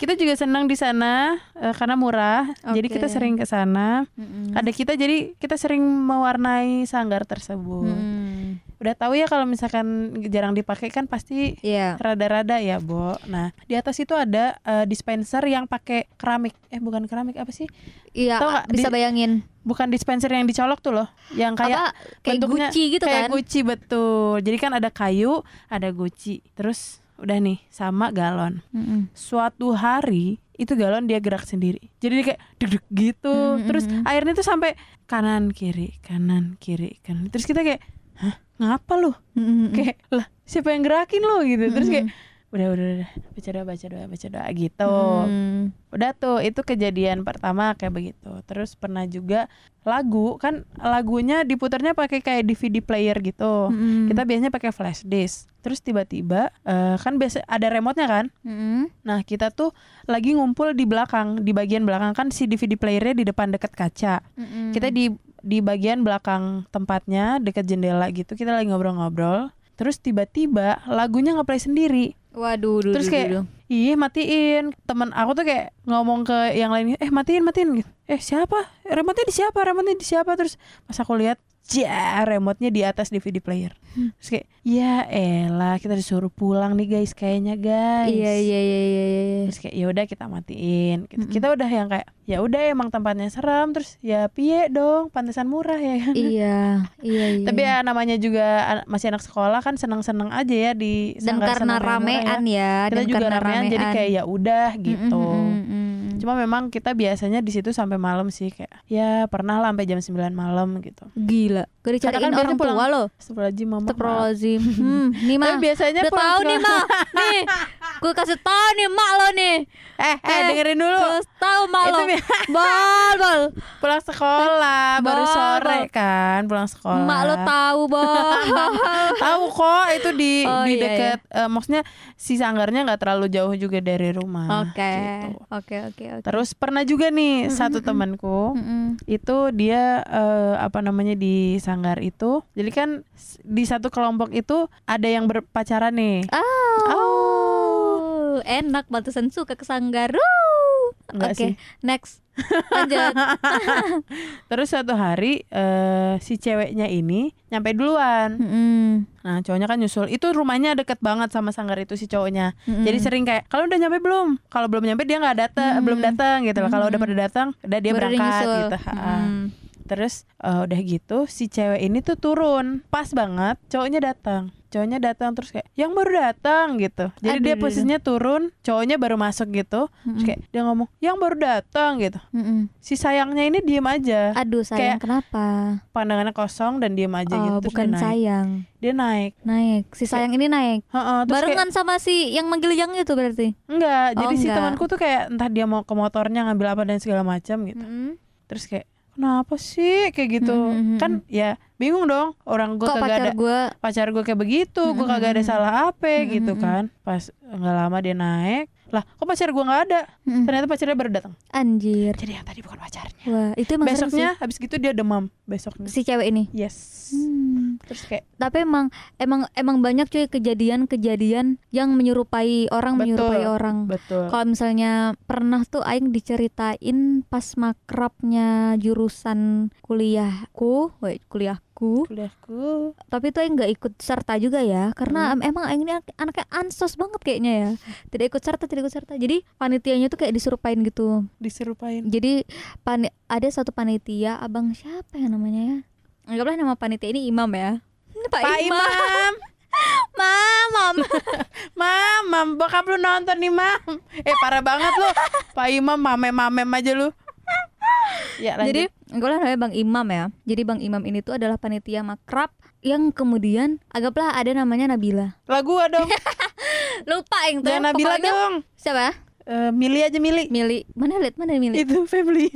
kita juga senang di sana eh, karena murah. Jadi Oke. kita sering ke sana. Mm-mm. Ada kita jadi kita sering mewarnai sanggar tersebut. Mm. Udah tahu ya kalau misalkan jarang dipakai kan pasti Iya. rada-rada ya, Bo. Nah, di atas itu ada eh, dispenser yang pakai keramik. Eh, bukan keramik apa sih? Iya, nggak, bisa di- bayangin. Bukan dispenser yang dicolok tuh loh, yang kayak Apa kayak bentuknya Gucci gitu kayak kan? guci betul. Jadi kan ada kayu, ada guci. Terus udah nih sama galon. Mm-mm. Suatu hari itu galon dia gerak sendiri. Jadi dia kayak deg gitu. Mm, mm, Terus airnya tuh sampai kanan kiri, kanan kiri, kanan. Terus kita kayak, "Hah? Ngapa lu?" Mm-mm. Kayak, "Lah, siapa yang gerakin lu?" gitu. Terus kayak. Udah udah udah baca doa baca doa baca doa gitu. Mm. Udah tuh itu kejadian pertama kayak begitu. Terus pernah juga lagu kan lagunya diputarnya pakai kayak DVD player gitu. Mm-mm. Kita biasanya pakai flash disk. Terus tiba-tiba eh, kan biasa ada remote-nya kan? Mm-mm. Nah, kita tuh lagi ngumpul di belakang, di bagian belakang kan si DVD playernya di depan deket kaca. Mm-mm. Kita di di bagian belakang tempatnya deket jendela gitu. Kita lagi ngobrol-ngobrol. Terus tiba-tiba lagunya ngeplay sendiri. Waduh, duh, Terus kayak. Ih matiin. Temen aku tuh kayak ngomong ke yang lain Eh matiin matiin. Gitu. Eh siapa? Remote-nya di siapa? Remote-nya di siapa? Terus pas aku lihat Ja remote-nya di atas DVD player Terus kayak Ya elah kita disuruh pulang nih guys Kayaknya guys Iya, iya, iya, iya, iya. Terus kayak ya udah kita matiin gitu. Mm-mm. Kita udah yang kayak Ya udah emang tempatnya seram Terus ya piye dong Pantesan murah ya kan [LAUGHS] iya, iya, iya. Tapi ya namanya juga an- masih anak sekolah kan seneng-seneng aja ya di dan karena murah ramean ya, Kita dan juga karena ramean jadi kayak ya udah gitu. Mm-mm, mm-mm. Cuma memang kita biasanya di situ sampai malam sih kayak ya pernah lah sampai jam 9 malam gitu. gila. Karena dicariin kan orang tua pulang- lo. Astagfirullahaladzim mama. Astagfirullahaladzim. Hmm, nih mah. Biasanya Udah tahu nih mah. Nih, gue kasih tau nih mak lo nih Eh, eh, dengerin dulu. Terus tahu mak lo [LAUGHS] Bol bol Pulang sekolah, baru Bol, sore bol. kan, pulang sekolah. Mak lo tahu bol [LAUGHS] Tahu kok itu di Oh, di iya, dekat eh, maksudnya si sanggarnya nggak terlalu jauh juga dari rumah. Oke gitu. Oke oke oke Terus pernah juga nih satu temanku Mm-mm. itu dia eh, apa namanya di sanggar itu. Jadi kan di satu kelompok itu ada yang berpacaran nih. Oh, enak pantesan suka ke sanggar. Wuh. Oke, sih. next. Lanjut. [LAUGHS] Terus suatu hari eh, si ceweknya ini nyampe duluan. Mm-mm. Nah, cowoknya kan nyusul. Itu rumahnya deket banget sama sanggar itu si cowoknya. Mm-mm. Jadi sering kayak kalau udah nyampe belum? Kalau belum nyampe dia nggak datang, Hmm. belum datang gitu loh. Kalau udah Hmm. pada datang, udah dia Baru berangkat nyusul. gitu. Mm. Terus eh, udah gitu si cewek ini tuh turun. Pas banget cowoknya datang. Cowoknya datang terus kayak yang baru datang gitu. Jadi Aduh, dia posisinya turun, cowoknya baru masuk gitu. Terus Mm-mm. kayak dia ngomong, "Yang baru datang" gitu. Mm-mm. Si sayangnya ini diem aja. Aduh sayang Kayak- kenapa? Pandangannya kosong dan diem aja Oh gitu. Terus bukan dia sayang Dia naik. Naik Si sayang ini naik terus kayak- Barengan sama si yang manggil yang itu berarti Enggak, Oh, jadi si enggak. temanku tuh kayak entah dia mau ke motornya ngambil apa dan segala macam gitu. Mm-mm. Terus kayak kenapa sih kayak gitu? Mhm, mhm, Kan ya bingung dong. Orang gue kagak ada pacar gue pacar gue kayak begitu, gue kagak ada salah apa gitu kan. Pas nggak lama dia naik, lah kok pacar gue nggak ada? Ternyata pacarnya baru datang. Anjir Jadi yang tadi bukan pacarnya. Wah itu emang serem Besoknya habis gitu dia demam besoknya. Si cewek ini Yes. Hmm. Terus kayak Tapi emang emang emang banyak cuy kejadian-kejadian yang menyerupai orang Betul. menyerupai orang. betul. Kalau misalnya pernah tuh aing diceritain pas makrabnya jurusan kuliahku, wait, kuliahku. Kuliahku. Tapi tuh aing nggak ikut serta juga ya, karena em- emang aing ini anak- anaknya ansos banget kayaknya ya. Tidak ikut serta, tidak ikut serta. Jadi panitianya tuh kayak disurupain gitu. Diserupain. Jadi pani ada satu panitia, abang siapa ya namanya ya? Anggaplah nama panitia ini Imam ya. Pak, Pak Imam. Imam. [LAUGHS] Mamam. [LAUGHS] Mam, mam, bokap lu nonton nih, Mam. Eh, parah banget lu. Pak Imam mamem-mamem aja lu. Ya, lanjut. Jadi gue namanya Bang Imam ya. Jadi Bang Imam ini tuh adalah panitia makrab yang kemudian anggaplah ada namanya Nabila. lah gua dong. [LAUGHS] Lupa yang tuh. Jangan Nabila pokoknya- dong. Siapa? Eh, Mili aja Mili. Mili. Mana lihat mana Mili? Itu family.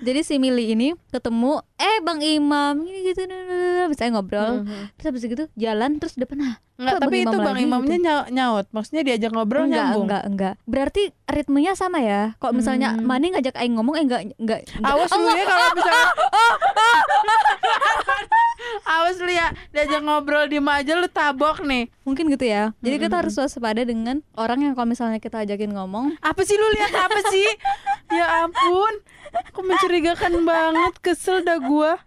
Jadi si Mili ini ketemu eh Bang Imam ini gitu bisa ngobrol. Mhm. Terus habis gitu jalan terus depan ah Enggak, Kok tapi Bang itu Imam Bang lagi Imamnya nyau- nyaut. Maksudnya diajak ngobrol enggak, nyambung. enggak, enggak. Berarti ritmenya sama ya. Kalau misalnya Hmm. Mani ngajak aing ngomong eh enggak enggak. enggak. Awas lu ya kalau misalnya Awas lu ya diajak ngobrol di aja lu tabok nih. Mungkin gitu ya. Jadi kita harus waspada dengan orang yang kalau misalnya kita ajakin ngomong Apa sih lu lihat apa sih? ya ampun. Kok mencurigakan banget, kesel dah gua.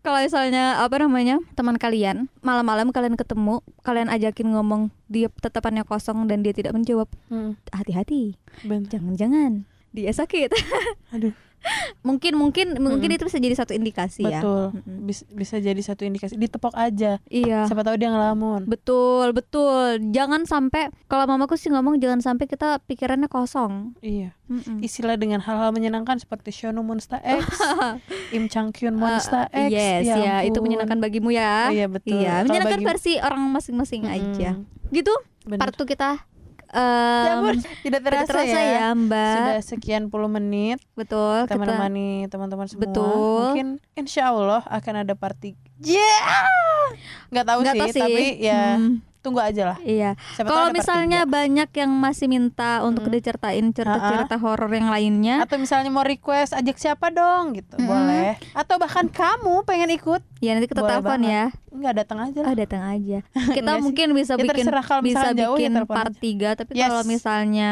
kalau misalnya apa namanya teman kalian malam-malam kalian ketemu kalian ajakin ngomong dia tetapannya kosong dan dia tidak menjawab Hmm, hati-hati bentar. jangan-jangan dia sakit Aduh. Mungkin mungkin mungkin itu bisa jadi satu indikasi ya Betul. Mm-mm. Bis- bisa jadi satu indikasi. Ditepok aja. iya Siapa tahu dia ngelamun. betul betul jangan sampai kalau mamaku sih ngomong jangan sampai kita pikirannya kosong Iya. Mm-mm. Isilah dengan hal-hal menyenangkan seperti Shono Monster X, [LAUGHS] Im Chang Kyun Monster Uh, X. yes ya, itu ampun. menyenangkan bagimu ya Oh, iya betul. iya menyenangkan bagi- versi orang masing-masing Mm-mm. aja gitu Bener. part kita Ampun, tidak terasa, tidak terasa ya. ya mbak Sudah sekian puluh menit betul kita kita menemani teman-teman semua. Betul. Mungkin insya Allah akan ada party. Yeah, nggak tahu Nggak sih, tahu sih. tapi ya Hmm, tunggu aja lah. iya kalau misalnya banyak yang masih minta untuk Mm-mm. diceritain cerita-cerita horor yang lainnya atau misalnya mau request ajak siapa dong gitu, Mm-mm. boleh. Atau bahkan kamu pengen ikut, ya nanti kita telepon ya nggak datang aja lah. oh datang aja [LAUGHS] kita Enggak sih. mungkin bisa Ya, bikin bisa jauh, ya bikin telepon part aja. 3 tapi Yes. kalau misalnya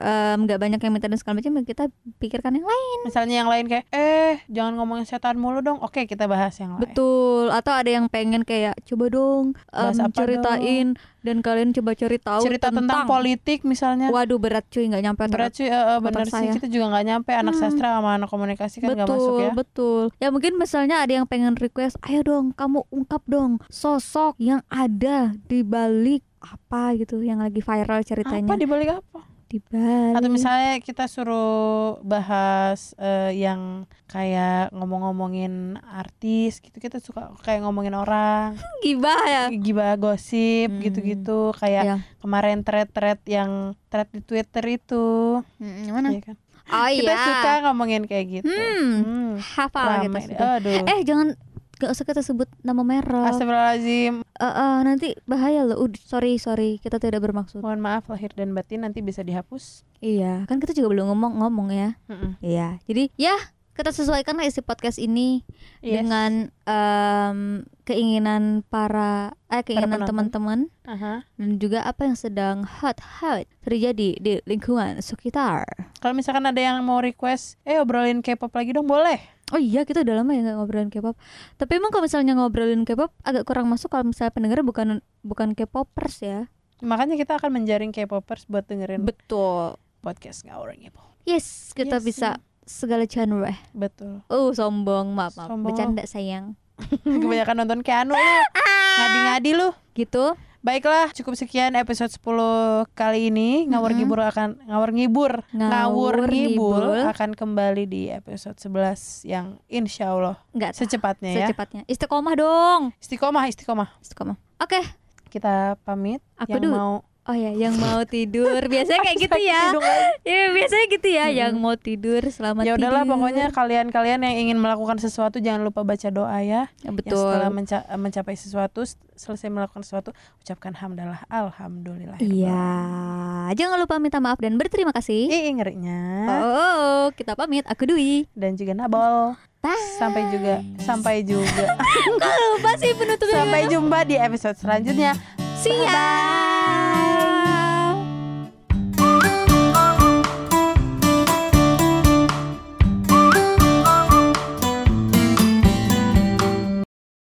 nggak banyak yang minta dan segala macam kita pikirkan yang lain Misalnya yang lain kayak, eh jangan ngomongin setan mulu dong. Oke kita bahas yang lain. betul atau ada yang pengen kayak coba dong apa ceritain dan kalian coba cari tahu Cerita tentang, politik misalnya. waduh berat cuy nggak nyampe Berat cuy, eh, eh, bener otak sih saya. kita juga nggak nyampe anak Hmm. sastra sama anak komunikasi kan nggak masuk ya. betul ya mungkin misalnya ada yang pengen request ayo dong kamu ungkap dong sosok yang ada di balik apa gitu yang lagi viral ceritanya Apa dibalik apa? Di Bali. Atau misalnya kita suruh bahas eh, yang kayak ngomong-ngomongin artis gitu kita suka kayak ngomongin orang [LAUGHS] gibah ya. gibah gosip Hmm. gitu-gitu kayak Ya. kemarin thread-thread yang thread di Twitter itu Mm, mana? ya kan Oh kita iya. suka ngomongin kayak gitu Hmm. Hmm, Hafal sudah. aduh Eh jangan gak usah kita sebut nama merek. Astagfirullahaladzim Eh, eh, nanti bahaya loh. Ud, sorry sorry kita tidak bermaksud. Mohon maaf lahir dan batin nanti bisa dihapus Iya kan kita juga belum ngomong-ngomong ya. Mm-mm. Iya. Jadi ya kita sesuaikan lah isi podcast ini Yes. dengan em, keinginan para eh keinginan teman-teman Aha. dan juga apa yang sedang hot-hot terjadi di lingkungan sekitar. Kalau misalkan ada yang mau request, eh obrolin K-pop lagi dong, boleh. Oh iya kita udah lama ya nggak ngobrolin K-pop. Tapi emang kalau misalnya ngobrolin K-pop agak kurang masuk kalau misalnya pendengar bukan bukan K-popers ya. Makanya kita akan menjaring K-popers buat dengerin Betul. podcast ngawur K-pop. Yes kita Yes. bisa segala genre. Betul. Oh sombong maaf maaf. Sombong. Bercanda sayang. [LAUGHS] Kebanyakan nonton Keanu lu. Ngadi-ngadi lu. Gitu. Baiklah, cukup sekian episode 10 kali ini. Ngawur ngibur akan ngawur ngibur. Ngawur ngibul. akan kembali di episode 11 yang insya Allah Nggak secepatnya ya. secepatnya. Istiqomah dong. Istiqomah, istiqomah. Istiqomah. Oke. Kita pamit. Aku yang dulu. mau Oh ya, yang mau tidur biasanya kayak gitu ya. hidung lagi. Ya biasanya gitu ya, Mm-mm. yang mau tidur selamat Ya udahlah tidur. pokoknya kalian-kalian yang ingin melakukan sesuatu jangan lupa baca doa ya. Ya, Yang betul. setelah menca- mencapai sesuatu, selesai melakukan sesuatu, ucapkan hamdalah alhamdulillah. Iya. Jangan lupa minta maaf dan berterima kasih. Ih, ngerinya. Oh, kita pamit. Aku Dwi. Dan juga Nabol. Bye. Sampai juga, sampai juga. [LAUGHS] Kok lupa sih penutupnya? sampai jumpa di episode selanjutnya. See ya.